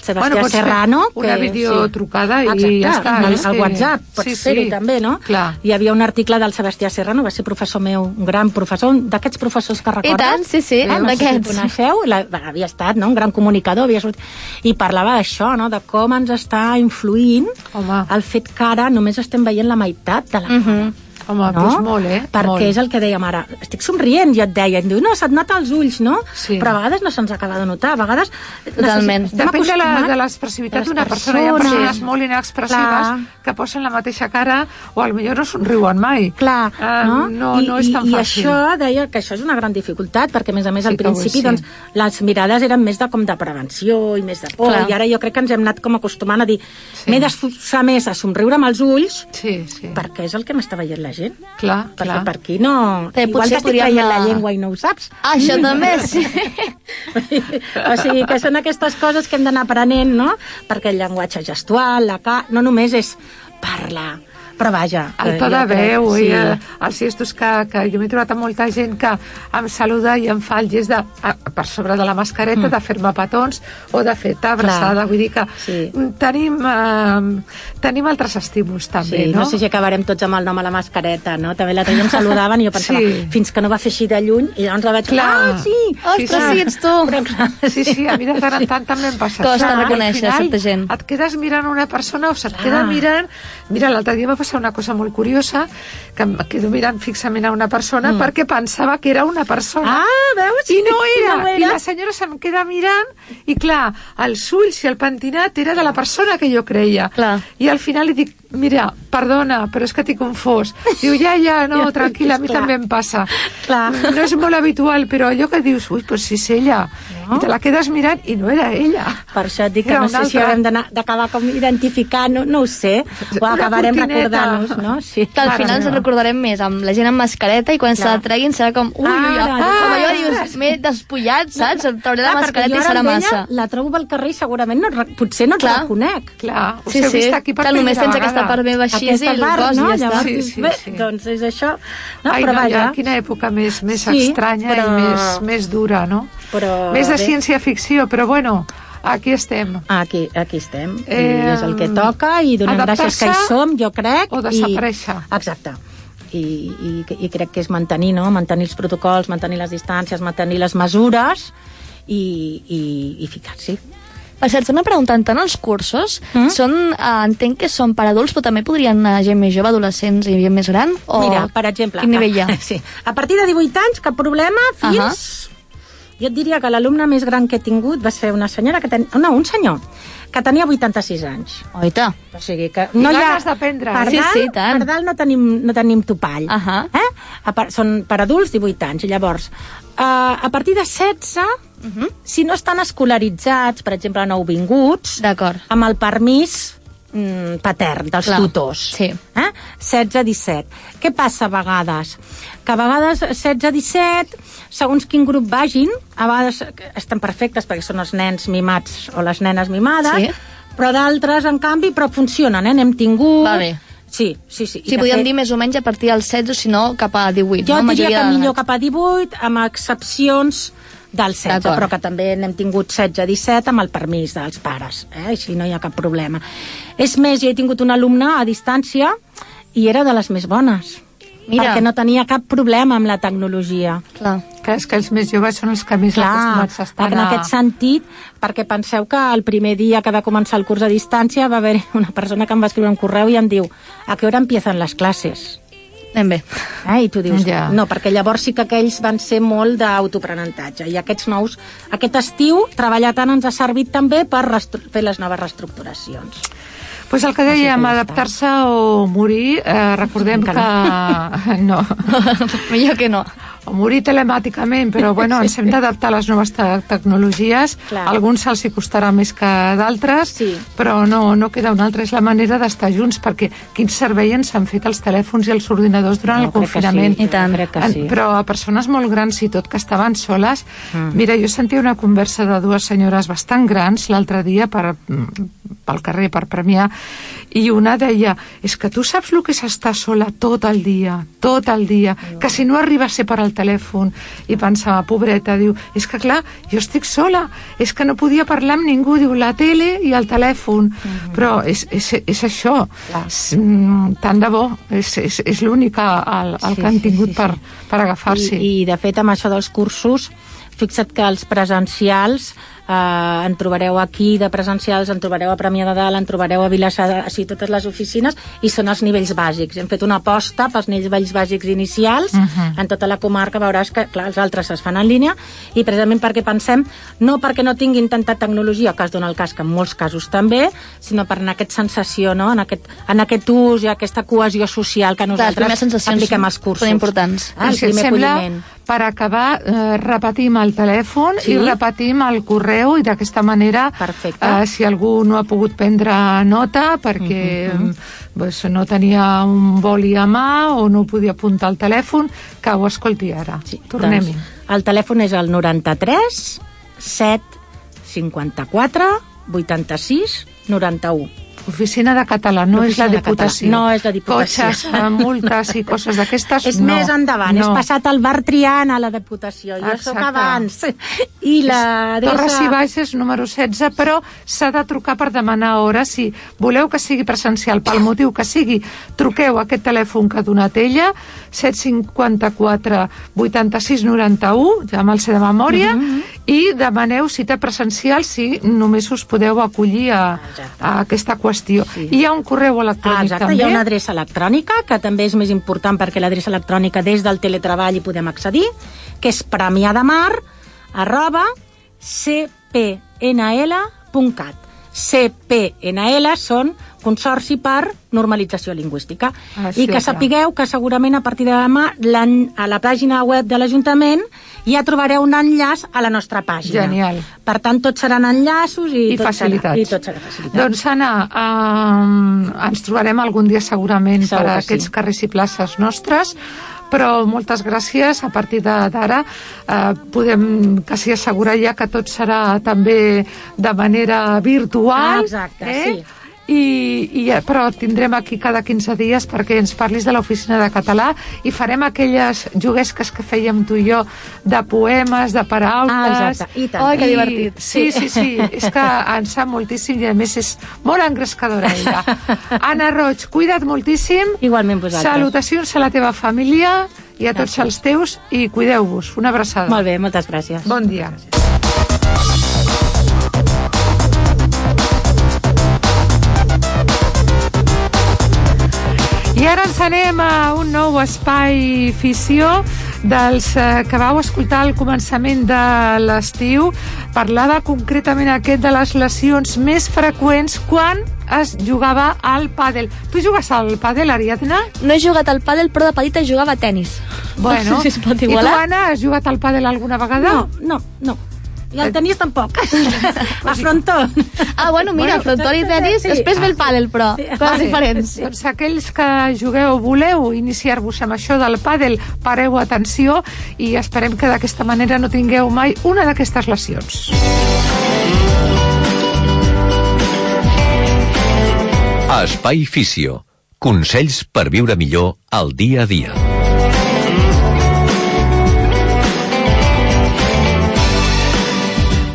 Sebastià Bueno, pots fer Serrano. una videotrucada i ja està, és el que- WhatsApp, pots Sí, fer-ho sí. també, no? Clar. Hi havia un article del Sebastià Serrano, va ser professor meu, un gran professor, d'aquests professors que recordes? tant, sí, sí, eh? no sé si d'aquests. el coneixeu, la, havia estat no? un gran comunicador, havia sortit, i parlava d'això, no? de com ens està influint Home. el fet que ara només estem veient la meitat de la Mhm. cara. Home, no? doncs molt, eh? Perquè Molt. és el que dèiem ara. Estic somrient, i et deia. Em diu, no, se't nota els ulls, no? Sí. Però a vegades no se'ns acaba de notar. A vegades... Totalment. Depèn de la- acostumats- de l'expressivitat d'una persona. Hi ha persones. molt inexpressives Clar. que posen la mateixa cara o potser no somriuen mai. Clar, Ah, no? no, I, no és tan i, I fàcil. això deia que això és una gran dificultat, perquè a més a més Sí al principi sí. doncs, les mirades eren més de com de prevenció i més de por, Clar. i ara jo crec que ens hem anat com acostumant a dir Sí. m'he d'esforçar més a somriure amb els ulls Sí, sí. perquè és el que m'està veient la gent. Clar, Perquè clar. per aquí no... També Igual potser t'estic podríem traient la llengua i no ho saps. Ah, això també, sí. o sigui, que són aquestes coses que hem d'anar aprenent, no? Perquè el llenguatge gestual, la ca... no només és parlar, però vaja... El eh, to de jo crec- veu sí. i el, els gestos que, que jo m'he trobat amb molta gent que em saluda i em fa el gest de, a, per sobre de la mascareta Mm. de fer-me petons o de fer-te abraçada. Vull dir que Sí. tenim, eh, tenim altres estímuls també, Sí, no? no sé si acabarem tots amb el nom a la mascareta, no? També l'altre dia em saludaven i jo pensava, Sí. fins que no va fer així de lluny, i llavors la vaig... Clar. Ah, sí! Ostres, clar. sí, ets tu. Però clar, Sí, sí, a mi de tant en tant també em passa Costa reconèixer certa gent. Et quedes mirant una persona o se't queda Ah. mirant... Mira, l'altre dia va passar una cosa molt curiosa, que em quedo mirant fixament a una persona perquè pensava que era una persona. Ah, veus? I no era. No I era. la senyora se'm queda mirant i, clar, els ulls i el pentinat era de la persona que jo creia. Clar. I al final li dic, mira, perdona, però és que t'he confós. Diu, ja, ja, no, Ja, tranquil·la, a mi clar. també em passa. Clar. No és molt habitual, però allò que dius, ui, doncs si és ella. No. I te la quedes mirant i no era ella. Per això et dic que Era no sé si altra. haurem d'anar- d'acabar com identificant, no, no ho sé, o Una acabarem recordant-nos, no? Sí. Que al final ens recordarem més amb la gent amb mascareta i quan se Clar. la treguin serà com, ui, ui, Ah, ah, no, com no. allò dius, m'he despullat, saps? Em trauré la mascareta jo i serà massa. La trobo pel carrer i segurament no, potser no et Clar. reconec. Clar, us Sí, heu sí, vist aquí per que només tens aquesta part meva així i Aquesta el part, cos i no? ja està. Sí, sí, bé, sí. doncs és això. No, Ai, però no, ja, vaja, quina època més, més Sí, estranya però- i més, més dura, no? però... més de. Ciència-ficció, però bueno, aquí estem. Aquí, aquí estem, Eh, i és el que toca, i donem gràcies que hi adaptar-se som, jo crec. o desaparèixer. I... Exacte. I, i, I crec que és mantenir, no? Mantenir els protocols, mantenir les distàncies, mantenir les mesures i, i, i ficar-s'hi. Per cert, una pregunta, tant els cursos Mm? són, eh, entenc que són per adults, però també podrien anar gent més jove, adolescents i gent més gran? O... Mira, per exemple... Quin nivell hi ha? A, sí. a partir de 18 anys, cap problema, fins... Jo et diria que l'alumne més gran que he tingut va ser una senyora que ten... no, un senyor que tenia 86 anys. Oita. O sigui que I no hi ha... ganes d'aprendre, Per eh? Sí, dalt, sí, tant. Per dalt no tenim, no tenim topall. Ahà. Eh? A part, són per adults 18 anys. Llavors, uh, a partir de 16, uh. -huh. si no estan escolaritzats, per exemple, nouvinguts, D'acord. amb el permís mm, patern dels Clar, tutors. sí. Eh? 16-17. Què passa a vegades? Que a vegades 16-17, segons quin grup vagin, a vegades estan perfectes perquè són els nens mimats o les nenes mimades, Sí. però d'altres, en canvi, però funcionen, eh? N'hem tingut... Va bé. Sí, sí, sí. I Sí, de podríem fet, dir més o menys a partir dels 16 o si no cap a 18. Jo no? diria que millor cap a 18, amb excepcions del 16, D'acord. però que també n'hem tingut 16-17 amb el permís dels pares, eh? així no hi ha cap problema. És més, jo he tingut un alumne a distància i era de les més bones, Mira. perquè no tenia cap problema amb la tecnologia. Clar. Que és que els més joves són els que més Clar, acostumats estan en a... aquest sentit, perquè penseu que el primer dia que va començar el curs a distància va haver una persona que em va escriure un correu i em diu a què hora empiecen les classes? Anem bé. Eh? I tu dius, Ja. no, perquè llavors sí que aquells van ser molt d'autoaprenentatge i aquests nous, aquest estiu treballar tant ens ha servit també per fer les noves reestructuracions. Pues el que dèiem, que adaptar-se o morir, eh, recordem que... Encara No. Millor que no. O morir telemàticament, però bueno, ens hem d'adaptar a les noves te tecnologies. Clar. Alguns se'ls costarà més que d'altres, Sí. però no, no queda una altra. És la manera d'estar junts, perquè quin servei ens han fet els telèfons i els ordinadors durant Jo el confinament. sí, I tant. crec que sí. Però a persones molt grans i tot, que estaven soles... Mm. Mira, jo sentia una conversa de dues senyores bastant grans l'altre dia per, pel carrer per premiar, i una deia, és que tu saps el que és estar sola tot el dia, tot el dia, que si no arriba a ser per al telèfon, i pensava, pobreta, diu, és que clar, jo estic sola, és que no podia parlar amb ningú, diu, la tele i el telèfon, però és, és, és això, és, mm, tant de bo, és, és, és l'únic el, el Sí, que han sí, tingut sí, per, per agafar-s'hi. I, I, de fet, amb això dels cursos, fixa't que els presencials eh, en trobareu aquí de presencials, en trobareu a Premià de Dalt, en trobareu a Vilassar, així totes les oficines, i són els nivells bàsics. Hem fet una aposta pels nivells bàsics inicials, Mhm. en tota la comarca veuràs que, clar, els altres es fan en línia, i precisament perquè pensem, no perquè no tinguin tanta tecnologia, que es dona el cas que en molts casos també, sinó per en aquesta sensació, no? en, aquest, en aquest ús i aquesta cohesió social que Clar, les nosaltres sensacions apliquem als cursos. són importants. Ah, el primer sembla, acolliment. per acabar, eh, repetim el telèfon Sí. i repetim el correu i d'aquesta manera, eh, si algú no ha pogut prendre nota perquè Mhm. pues, no tenia un boli a mà o no podia apuntar el telèfon, que ho escolti ara. Sí, Tornem-hi. Doncs, el telèfon és el 93 7 54 86 91. Oficina de Català, no és la Diputació. Català. No és la Diputació. Cotxes, eh, multes i coses d'aquestes, És no. més endavant, no. és passat el bar Triana a la Diputació. Jo sóc Exacte. abans. I la Torres i Baixes, número 16, però s'ha de trucar per demanar hora. Si voleu que sigui presencial, pel motiu que sigui, truqueu a aquest telèfon que ha donat ella, 754 86 91, ja me'l sé de memòria, Mhm. i demaneu cita presencial si només us podeu acollir a, a aquesta qüestió. I hi ha un correu Ah, electrònic exacte, també. hi ha una adreça electrònica, que també és més important perquè l'adreça electrònica des del teletreball hi podem accedir, que és premiadamar arroba cpnl.cat. CPNL són Consorci per Normalització Lingüística. Ah, I que sapigueu que segurament a partir de demà a la pàgina web de l'Ajuntament ja trobareu un enllaç a la nostra pàgina. Genial. Per tant, tots seran enllaços i, I tot facilitats. Serà, I tot serà facilitat. Doncs, Anna, eh, ens trobarem algun dia segurament Segur per a que sí. aquests carrers i places nostres, però moltes gràcies. A partir de- d'ara eh, podem quasi assegurar ja que tot serà també de manera virtual. Ah, exacte, eh? sí. I, i, eh, però tindrem aquí cada 15 dies perquè ens parlis de l'oficina de català i farem aquelles juguesques que fèiem tu i jo de poemes, de paraules Ah, exacte. I tant. Ai, que divertit. Sí, sí, sí, és que en sap moltíssim i a més és molt engrescadora ella. Anna Roig, cuida't moltíssim. Igualment vosaltres. Salutacions a la teva família i a tots els teus i cuideu-vos. Una abraçada. Molt bé, moltes gràcies. Bon dia. I ara ens anem a un nou espai fissió dels eh, que vau escoltar al començament de l'estiu. Parlava concretament aquest de les lesions més freqüents quan es jugava al pàdel. Tu jugues al pàdel, Ariadna? No he jugat al pàdel, però de petita jugava a tennis. Bueno, no sé si es pot I tu, igualar. Anna, has jugat al pàdel alguna vegada? No, no, no. I el tenis tampoc. A frontó. Ah, bueno, mira, frontó i tenis, després ve el pàdel, però coses Vale. diferents. Doncs aquells que jugueu, voleu iniciar-vos amb això del pàdel, pareu atenció i esperem que d'aquesta manera no tingueu mai una d'aquestes lesions. Espai Fisio. Consells per viure millor el dia a dia.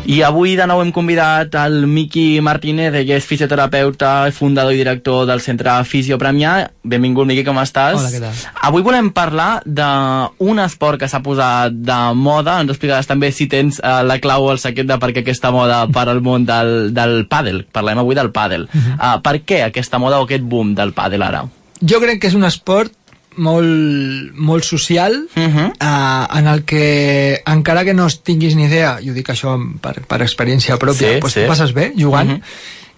I avui de nou hem convidat el Miqui Martínez, ell és fisioterapeuta, fundador i director del Centre Fisio Premià. Benvingut, Miqui, com estàs? Hola, què tal? Avui volem parlar d'un esport que s'ha posat de moda. Ens explicaràs també si tens eh, la clau o el secret de per què aquesta moda per al món del, del pàdel. Parlem avui del pàdel. Uh. -huh. per què aquesta moda o aquest boom del pàdel ara? Jo crec que és un esport molt, molt social Uh -huh. eh, en el que encara que no tinguis ni idea i ho dic això per, per experiència pròpia Sí, doncs sí. passes bé jugant Uh -huh.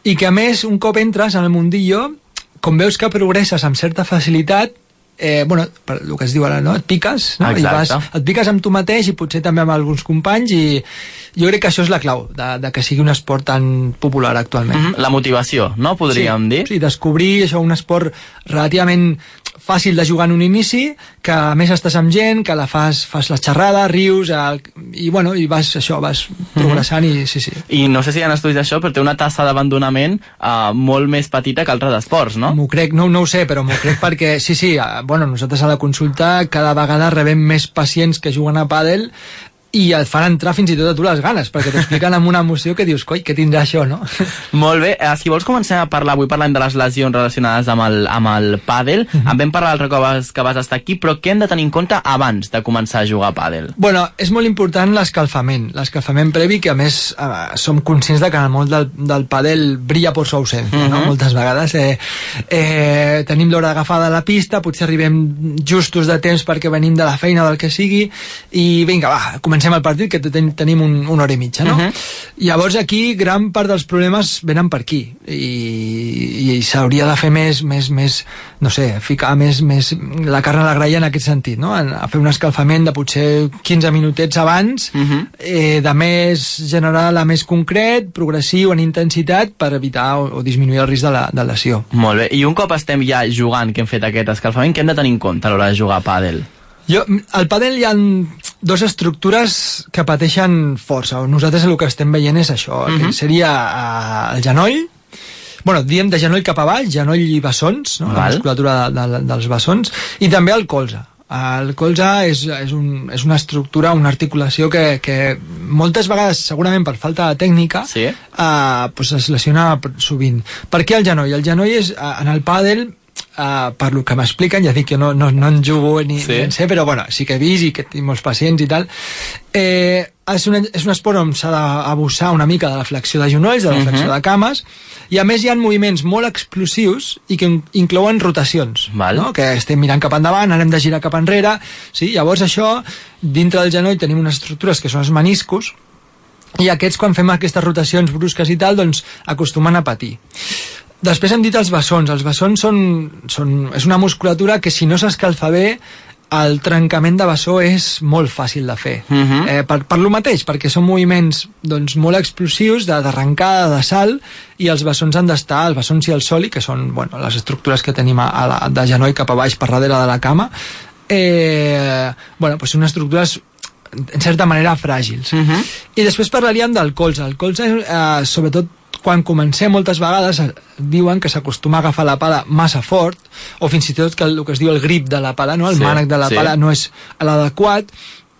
i que a més un cop entres en el mundillo com veus que progresses amb certa facilitat eh, bueno, per el que es diu ara, no? et piques, no? I Exacte. vas, et piques amb tu mateix i potser també amb alguns companys i jo crec que això és la clau de, de que sigui un esport tan popular actualment. Uh -huh. La motivació, no? Podríem sí, dir. Sí, descobrir això, un esport relativament fàcil de jugar en un inici, que a més estàs amb gent, que la fas, fas la xerrada, rius, el, i bueno, i vas, això, vas, progressant i sí, sí. I no sé si hi ha estudis d'això, però té una tassa d'abandonament uh, molt més petita que altres esports, no? M'ho crec, no, no ho sé, però m'ho crec perquè, sí, sí, eh, bueno, nosaltres a la consulta cada vegada rebem més pacients que juguen a pàdel i et fan entrar fins i tot a tu les ganes, perquè t'expliquen amb una emoció que dius, coi, què tindrà això, no? Molt bé, eh, si vols comencem a parlar, avui parlem de les lesions relacionades amb el, amb el pàdel, uh -huh. en vam parlar l'altre cop que vas, que vas estar aquí, però què hem de tenir en compte abans de començar a jugar a pàdel? Bueno, és molt important l'escalfament, l'escalfament previ, que a més eh, som conscients de que en el món del, del pàdel brilla per su ausència, uh -huh. no? Moltes vegades eh, eh, tenim l'hora d'agafar de la pista, potser arribem justos de temps perquè venim de la feina del que sigui, i vinga, va, comencem el partit, que ten tenim un, una hora i mitja, no? Uh -huh. Llavors aquí gran part dels problemes venen per aquí i, i s'hauria de fer més, més, més, no sé, ficar més, més la carn a la graella en aquest sentit, no? A fer un escalfament de potser 15 minutets abans, uh -huh. eh, de més general a més concret, progressiu en intensitat, per evitar o, o disminuir el risc de, la, de lesió. Molt bé, i un cop estem ja jugant, que hem fet aquest escalfament, què hem de tenir en compte a l'hora de jugar a pàdel? Jo, al pàdel hi ha dues estructures que pateixen força. Nosaltres el que estem veient és això, que Mhm. seria uh, el genoll, bueno, diem de genoll cap avall, genoll i bessons, no? la musculatura de, de, dels bessons, i també el colze. El colze és, és, un, és una estructura, una articulació que, que moltes vegades, segurament per falta de tècnica, sí. uh, pues es lesiona sovint. Per què el genoll? El genoll és, uh, en el pàdel, Uh, per lo que m'expliquen, ja dic que no, no, no en jugo ni, Sí. ni en sé, però bueno, sí que he vist i que tinc molts pacients i tal eh, és, un, és un esport on s'ha d'abusar una mica de la flexió de genolls, de la flexió Mhm. de cames, i a més hi ha moviments molt explosius i que in- inclouen rotacions, Val. no? que estem mirant cap endavant, ara hem de girar cap enrere, sí? llavors això, dintre del genoll tenim unes estructures que són els meniscos, i aquests quan fem aquestes rotacions brusques i tal, doncs acostumen a patir. Després hem dit els bessons. Els bessons són, són, és una musculatura que si no s'escalfa bé el trencament de bessó és molt fàcil de fer. Uh Mhm. -huh. eh, per, per lo mateix, perquè són moviments doncs, molt explosius, de- d'arrencada, de, de salt, i els bessons han d'estar, els bessons i el soli, que són bueno, les estructures que tenim a, a la, de genoll cap a baix per darrere de la cama, eh, bueno, doncs són estructures en certa manera fràgils. Uh -huh. I després parlaríem del colze. El colze, eh, sobretot quan comencem moltes vegades eh, diuen que s'acostuma a agafar la pala massa fort o fins i tot que el, el que es diu el grip de la pala, no? el Sí, mànec de la sí. pala no és l'adequat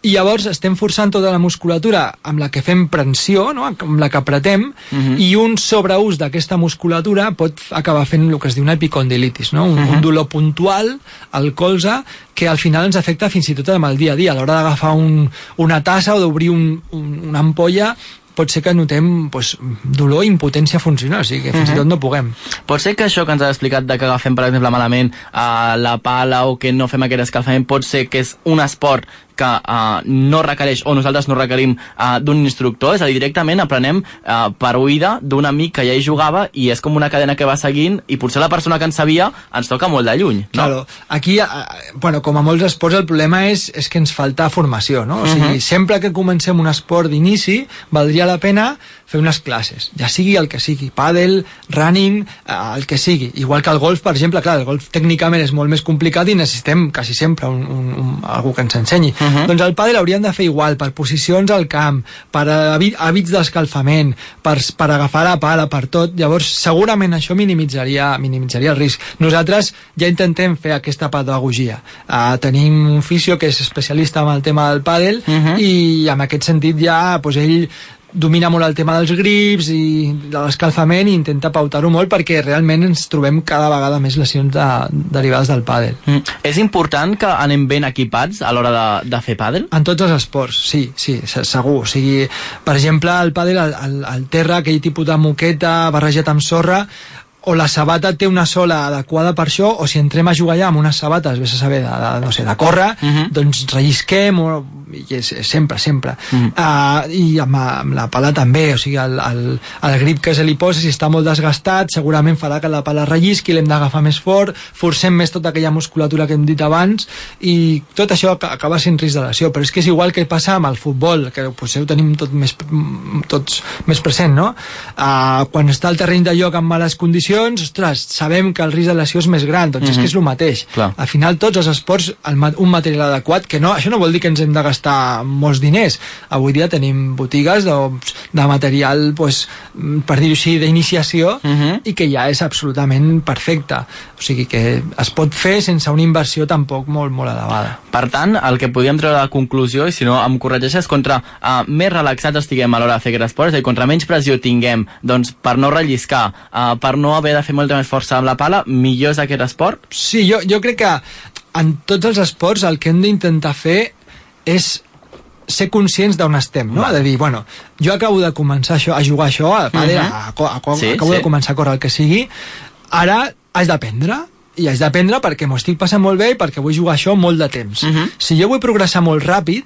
i llavors estem forçant tota la musculatura amb la que fem pressió, no? amb la que apretem, Mhm. i un sobreús d'aquesta musculatura pot acabar fent el que es diu una epicondilitis, no? un, Mhm. un dolor puntual al colze que al final ens afecta fins i tot amb el dia a dia. A l'hora d'agafar un, una tassa o d'obrir un, un, una ampolla pot ser que notem pues, dolor i impotència funcional, o sigui que fins i Mhm. tot no puguem. Pot ser que això que ens has explicat de que agafem, per exemple, malament a la pala o que no fem aquest escalfament, pot ser que és un esport que uh, no requereix, o nosaltres no requerim uh, d'un instructor, és a dir, directament aprenem uh, per oïda d'un amic que ja hi jugava i és com una cadena que va seguint i potser la persona que en sabia ens toca molt de lluny, no? Claro. Aquí, eh, bueno, com a molts esports, el problema és, és que ens falta formació, no? O sigui, Mhm. sempre que comencem un esport d'inici, valdria la pena fer unes classes, ja sigui el que sigui, pàdel, running, eh, el que sigui. Igual que el golf, per exemple, clar, el golf tècnicament és molt més complicat i necessitem quasi sempre un, un, un, algú que ens ensenyi. Uh -huh. Doncs el pàdel hauríem de fer igual, per posicions al camp, per hàbit- hàbits d'escalfament, per, per agafar la pala, per tot. Llavors, segurament això minimitzaria, minimitzaria el risc. Nosaltres ja intentem fer aquesta pedagogia. Uh, tenim un fisio que és especialista en el tema del pàdel uh -huh. i en aquest sentit ja pues, ell domina molt el tema dels grips i de l'escalfament i intenta pautar-ho molt perquè realment ens trobem cada vegada més lesions de, derivades del pàdel. Mm. És important que anem ben equipats a l'hora de, de fer pàdel? En tots els esports, sí, sí, se- segur. O sigui, per exemple, el pàdel, el, el, el terra, aquell tipus de moqueta barrejat amb sorra, o la sabata té una sola adequada per això, o si entrem a jugar allà amb unes sabates, vés a saber, de, de, no sé, de córrer, uh -huh. doncs rellisquem, o, i és, sempre, sempre. Uh -huh. uh, I amb, amb la pala també, o sigui, el, el, el grip que se li posa, si està molt desgastat, segurament farà que la pala rellisqui, l'hem d'agafar més fort, forcem més tota aquella musculatura que hem dit abans, i tot això ac- acaba sent risc de lesió, però és que és igual que passa amb el futbol, que potser ho tenim tot més, tots més present, no? Uh, quan està el terreny de lloc en males condicions, ostres, sabem que el risc de lesió és més gran, doncs mm -hmm. és que és el mateix. Clar. Al final tots els esports, el, un material adequat, que no, això no vol dir que ens hem de gastar molts diners. Avui dia tenim botigues de, de material, pues, per dir-ho així, d'iniciació Uh -huh. i que ja és absolutament perfecte. O sigui que es pot fer sense una inversió tampoc molt, molt elevada. Per tant, el que podíem treure de conclusió, i si no em corregeixes, contra uh, més relaxats estiguem a l'hora de fer aquest esport, és a dir, contra menys pressió tinguem, doncs per no relliscar, uh, per no haver de fer molta més força amb la pala, millor és aquest esport? Sí, jo, jo crec que en tots els esports el que hem d'intentar fer és ser conscients d'on estem, no? Va. De dir, bueno, jo acabo de començar això, a jugar això, a, pàdel, Mhm. a, a, a, Sí, acabo sí. de començar a córrer el que sigui, ara haig d'aprendre, i haig d'aprendre perquè m'ho estic passant molt bé i perquè vull jugar això molt de temps. Mhm. Si jo vull progressar molt ràpid,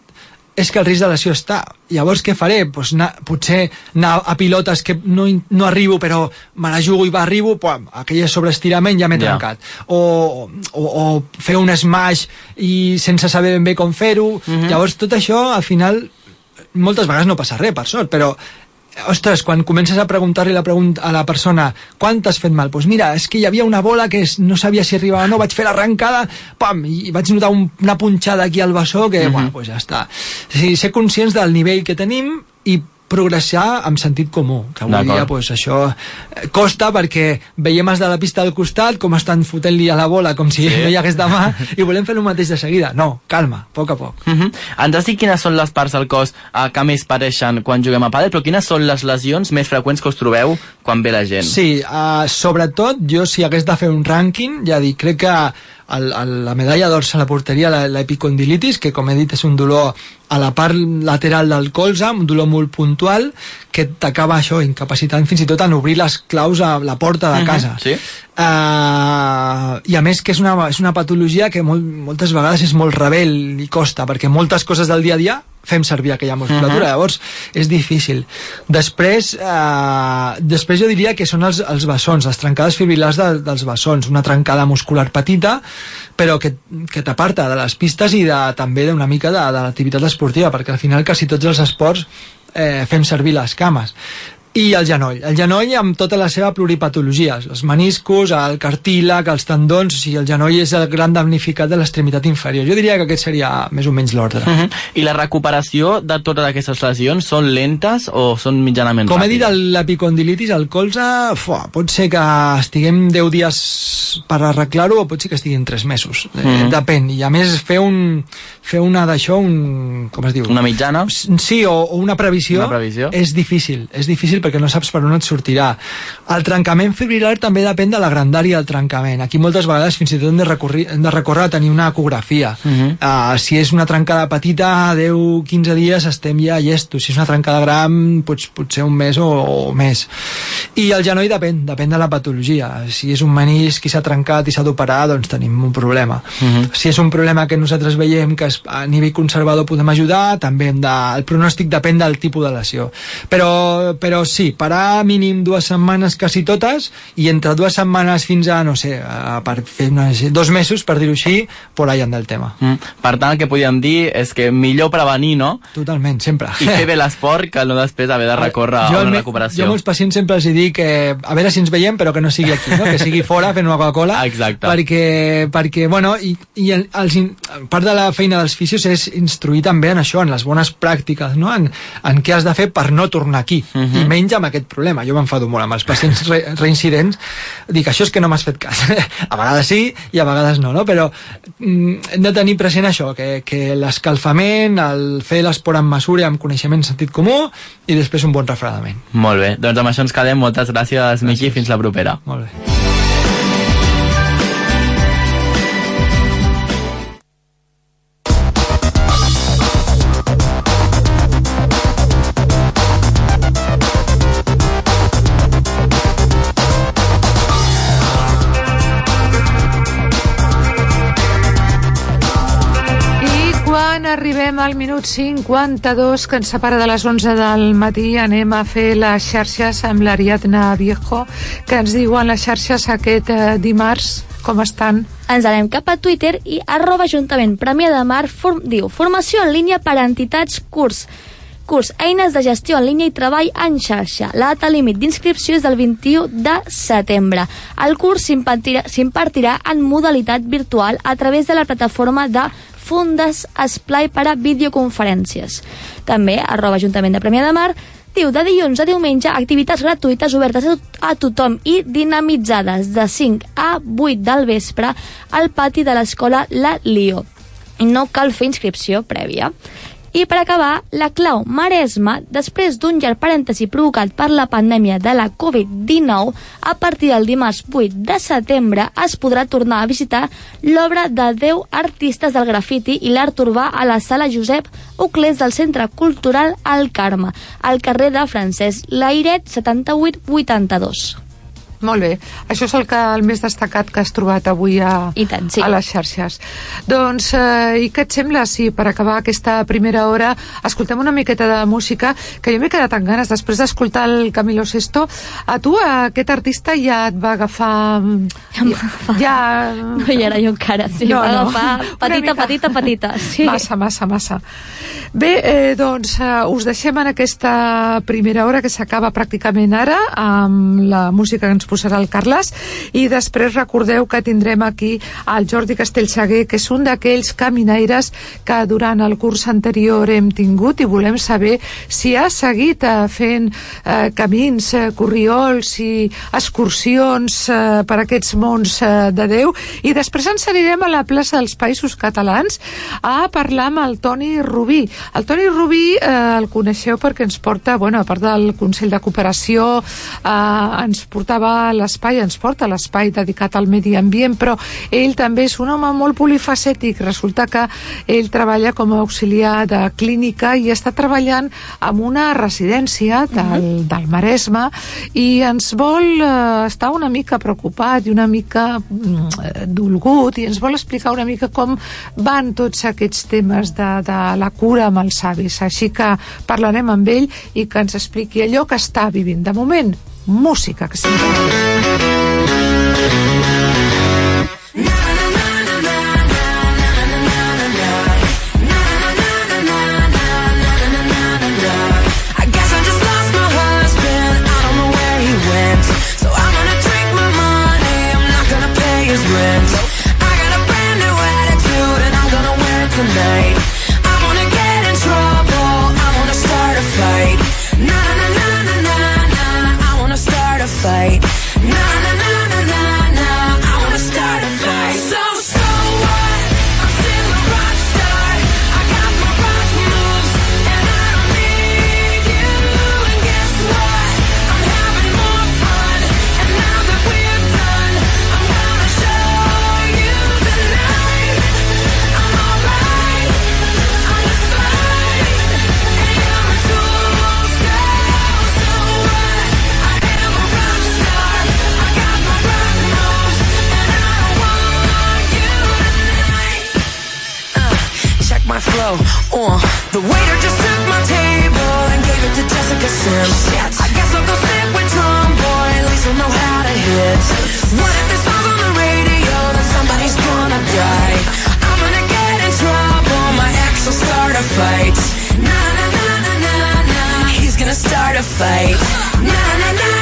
és que el risc de lesió està. Llavors què faré? Pues anar, potser anar a pilotes que no, no arribo però me la jugo i va arribo, pum, aquell sobreestirament ja m'he Ja. trencat. O, o, o fer un smash i sense saber ben bé com fer-ho. Llavors tot això al final moltes vegades no passa res, per sort, però ostres, quan comences a preguntar-li la pregunta a la persona quan t'has fet mal? Doncs pues mira, és que hi havia una bola que no sabia si arribava o no, vaig fer l'arrencada, pam, i vaig notar un, una punxada aquí al bessó que, Mhm. bueno, pues ja està. O sigui, ser conscients del nivell que tenim i progressar amb sentit comú, que avui dia pues, això eh, costa perquè veiem els de la pista del costat com estan fotent-li a la bola com si Sí. no hi hagués demà i volem fer el mateix de seguida. No, calma, a poc a poc. Uh -huh. Ens has dit quines són les parts del cos uh, que més pareixen quan juguem a pàdel, però quines són les lesions més freqüents que us trobeu quan ve la gent? Sí, uh, sobretot jo si hagués de fer un rànquing, ja dic, crec que el, el, la medalla d'or a la porteria, la- l'epicondilitis, que com he dit és un dolor a la part lateral del colze, un dolor molt puntual, que t'acaba això incapacitant fins i tot en obrir les claus a la porta de Mhm, casa. sí. Uh, I a més que és una, és una patologia que molt, moltes vegades és molt rebel i costa, perquè moltes coses del dia a dia fem servir aquella musculatura, Mhm. llavors és difícil. Després, eh, després jo diria que són els, els bessons, les trencades fibrilars de, dels bessons, una trencada muscular petita, però que, que t'aparta de les pistes i de, també d'una mica de, de l'activitat esportiva, perquè al final quasi tots els esports eh, fem servir les cames i el genoll. El genoll amb tota la seva pluripatologia, els meniscos, el cartílag, els tendons, o sigui, el genoll és el gran damnificat de l'extremitat inferior. Jo diria que aquest seria més o menys l'ordre. Uh -huh. I la recuperació de totes aquestes lesions són lentes o són mitjanament Com he dit, ràpides? l'epicondilitis, el colze, fuà, pot ser que estiguem 10 dies per arreglar-ho o pot ser que estiguin 3 mesos. Eh, Mhm. Depèn. I a més fer, un, fer una d'això, un, com es diu? Una mitjana? Sí, o, o una previsió, Una previsió. és difícil. És difícil perquè no saps per on et sortirà. El trencament fibrilar també depèn de la grandària del trencament. Aquí moltes vegades fins i tot hem de, recorrir, hem de recórrer a tenir una ecografia. Mhm. Uh, si és una trencada petita, 10-15 dies estem ja llestos. Si és una trencada gran, pots, potser un mes o, o més. I el genoll depèn, depèn de la patologia. Si és un menisc i s'ha trencat i s'ha d'operar, doncs tenim un problema. Mhm. Si és un problema que nosaltres veiem que a nivell conservador podem ajudar, també hem de... El pronòstic depèn del tipus de lesió. Però, però sí, parar mínim dues setmanes quasi totes i entre dues setmanes fins a, no sé, a, per fer unes, dos mesos, per dir-ho així, por ahí anda el tema. Mm. Per tant, el que podíem dir és que millor prevenir, no? Totalment, sempre. I fer bé l'esport que no després haver de recórrer jo, a una recuperació. Jo a molts pacients sempre els dic que a veure si ens veiem però que no sigui aquí, no? que sigui fora fent una Coca-Cola Exacte. perquè, perquè bueno, i, i el, els, part de la feina dels fisios és instruir també en això, en les bones pràctiques no? en, en què has de fer per no tornar aquí Mhm. i menys amb aquest problema jo m'enfado molt amb els pacients re, reincidents dic, això és que no m'has fet cas a vegades sí i a vegades no, no? però mm, hem de tenir present això que, que l'escalfament, el fer l'esport amb mesura i amb coneixement sentit comú i després un bon refredament Molt bé, doncs amb això ens quedem. Moltes gràcies, Miqui, fins la propera. Molt bé. Arribem al minut 52, que ens separa de les 11 del matí, anem a fer les xarxes amb l'Ariadna Viejo, que ens diuen les xarxes aquest eh, dimarts. Com estan? Ens anem cap a Twitter i arroba Ajuntament Premià de Mar form, diu Formació en línia per a entitats curs. Curs Eines de gestió en línia i treball en xarxa. La data límit d'inscripció és del 21 de setembre. El curs s'impartirà en modalitat virtual a través de la plataforma de Fundes Esplai per a videoconferències. També, arroba Ajuntament de Premià de Mar, diu de dilluns a diumenge activitats gratuïtes obertes a, to- a tothom i dinamitzades de 5 a 8 del vespre al pati de l'escola La Lió. No cal fer inscripció prèvia. I per acabar, la clau Maresma, després d'un llarg parèntesi provocat per la pandèmia de la Covid-19, a partir del dimarts 8 de setembre es podrà tornar a visitar l'obra de 10 artistes del grafiti i l'art urbà a la sala Josep Uclés del Centre Cultural El Carme, al carrer de Francesc Lairet 7882. Molt bé. Això és el, que, el més destacat que has trobat avui a, I tant, sí. a les xarxes. Doncs, eh, i què et sembla si per acabar aquesta primera hora escoltem una miqueta de música que jo m'he quedat amb ganes després d'escoltar el Camilo Sesto. A tu aquest artista ja et va agafar... Ja... ja... No hi era jo encara, sí, no, va agafar Una petita, mica. petita, petita. Sí. Massa, massa, massa. Bé, eh, doncs eh, us deixem en aquesta primera hora que s'acaba pràcticament ara amb la música que ens posarà el Carles i després recordeu que tindrem aquí el Jordi Castellsaguer que és un d'aquells caminaires que durant el curs anterior hem tingut i volem saber si ha seguit eh, fent eh, camins, eh, corriols i excursions eh, per aquests mons eh, de Déu i després ens anirem a la plaça dels Països Catalans a parlar amb el Toni Rubí. El Toni Rubí eh, el coneixeu perquè ens porta, bueno, a part del Consell de Cooperació, eh, ens portava a l'espai, ens porta a l'espai dedicat al medi ambient, però ell també és un home molt polifacètic. Resulta que ell treballa com a auxiliar de clínica i està treballant en una residència del, del Maresme i ens vol eh, estar una mica preocupat i una mica mm, dolgut i ens vol explicar una mica com van tots aquests temes de, de la cura amb els avis. Així que parlarem amb ell i que ens expliqui allò que està vivint. De moment, música, que sempre... fight. fight. Na na na.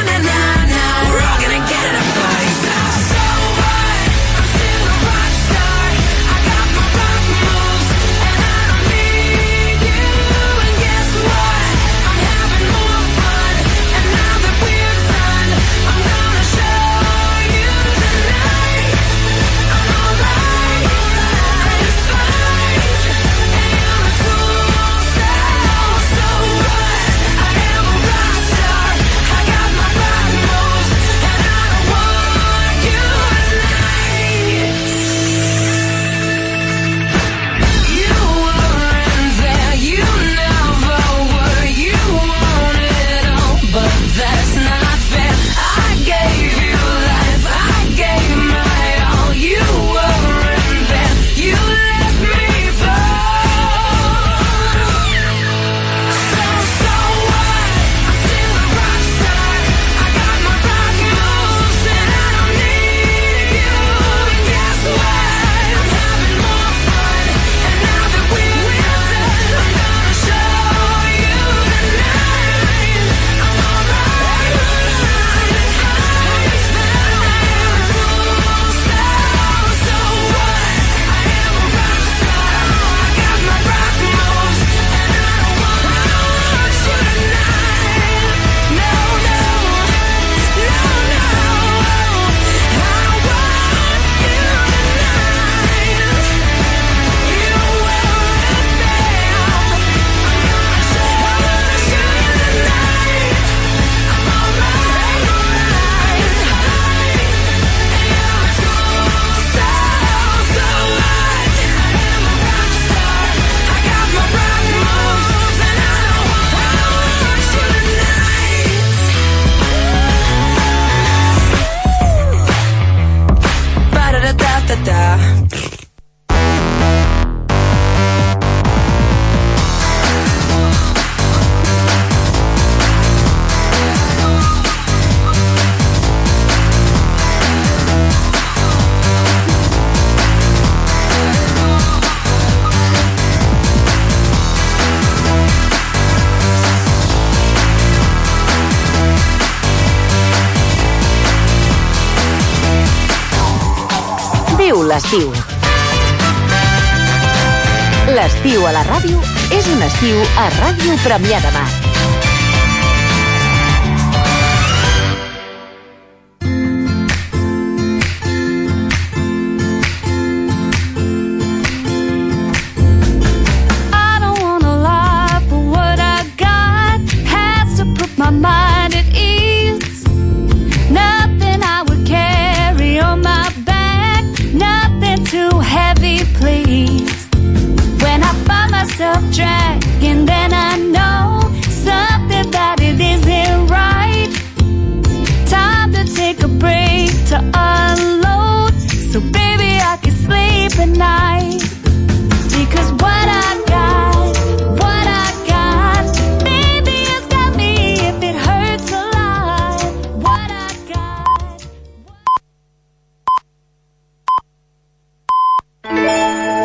L'estiu a la ràdio és un estiu a Ràdio Premià de Mar.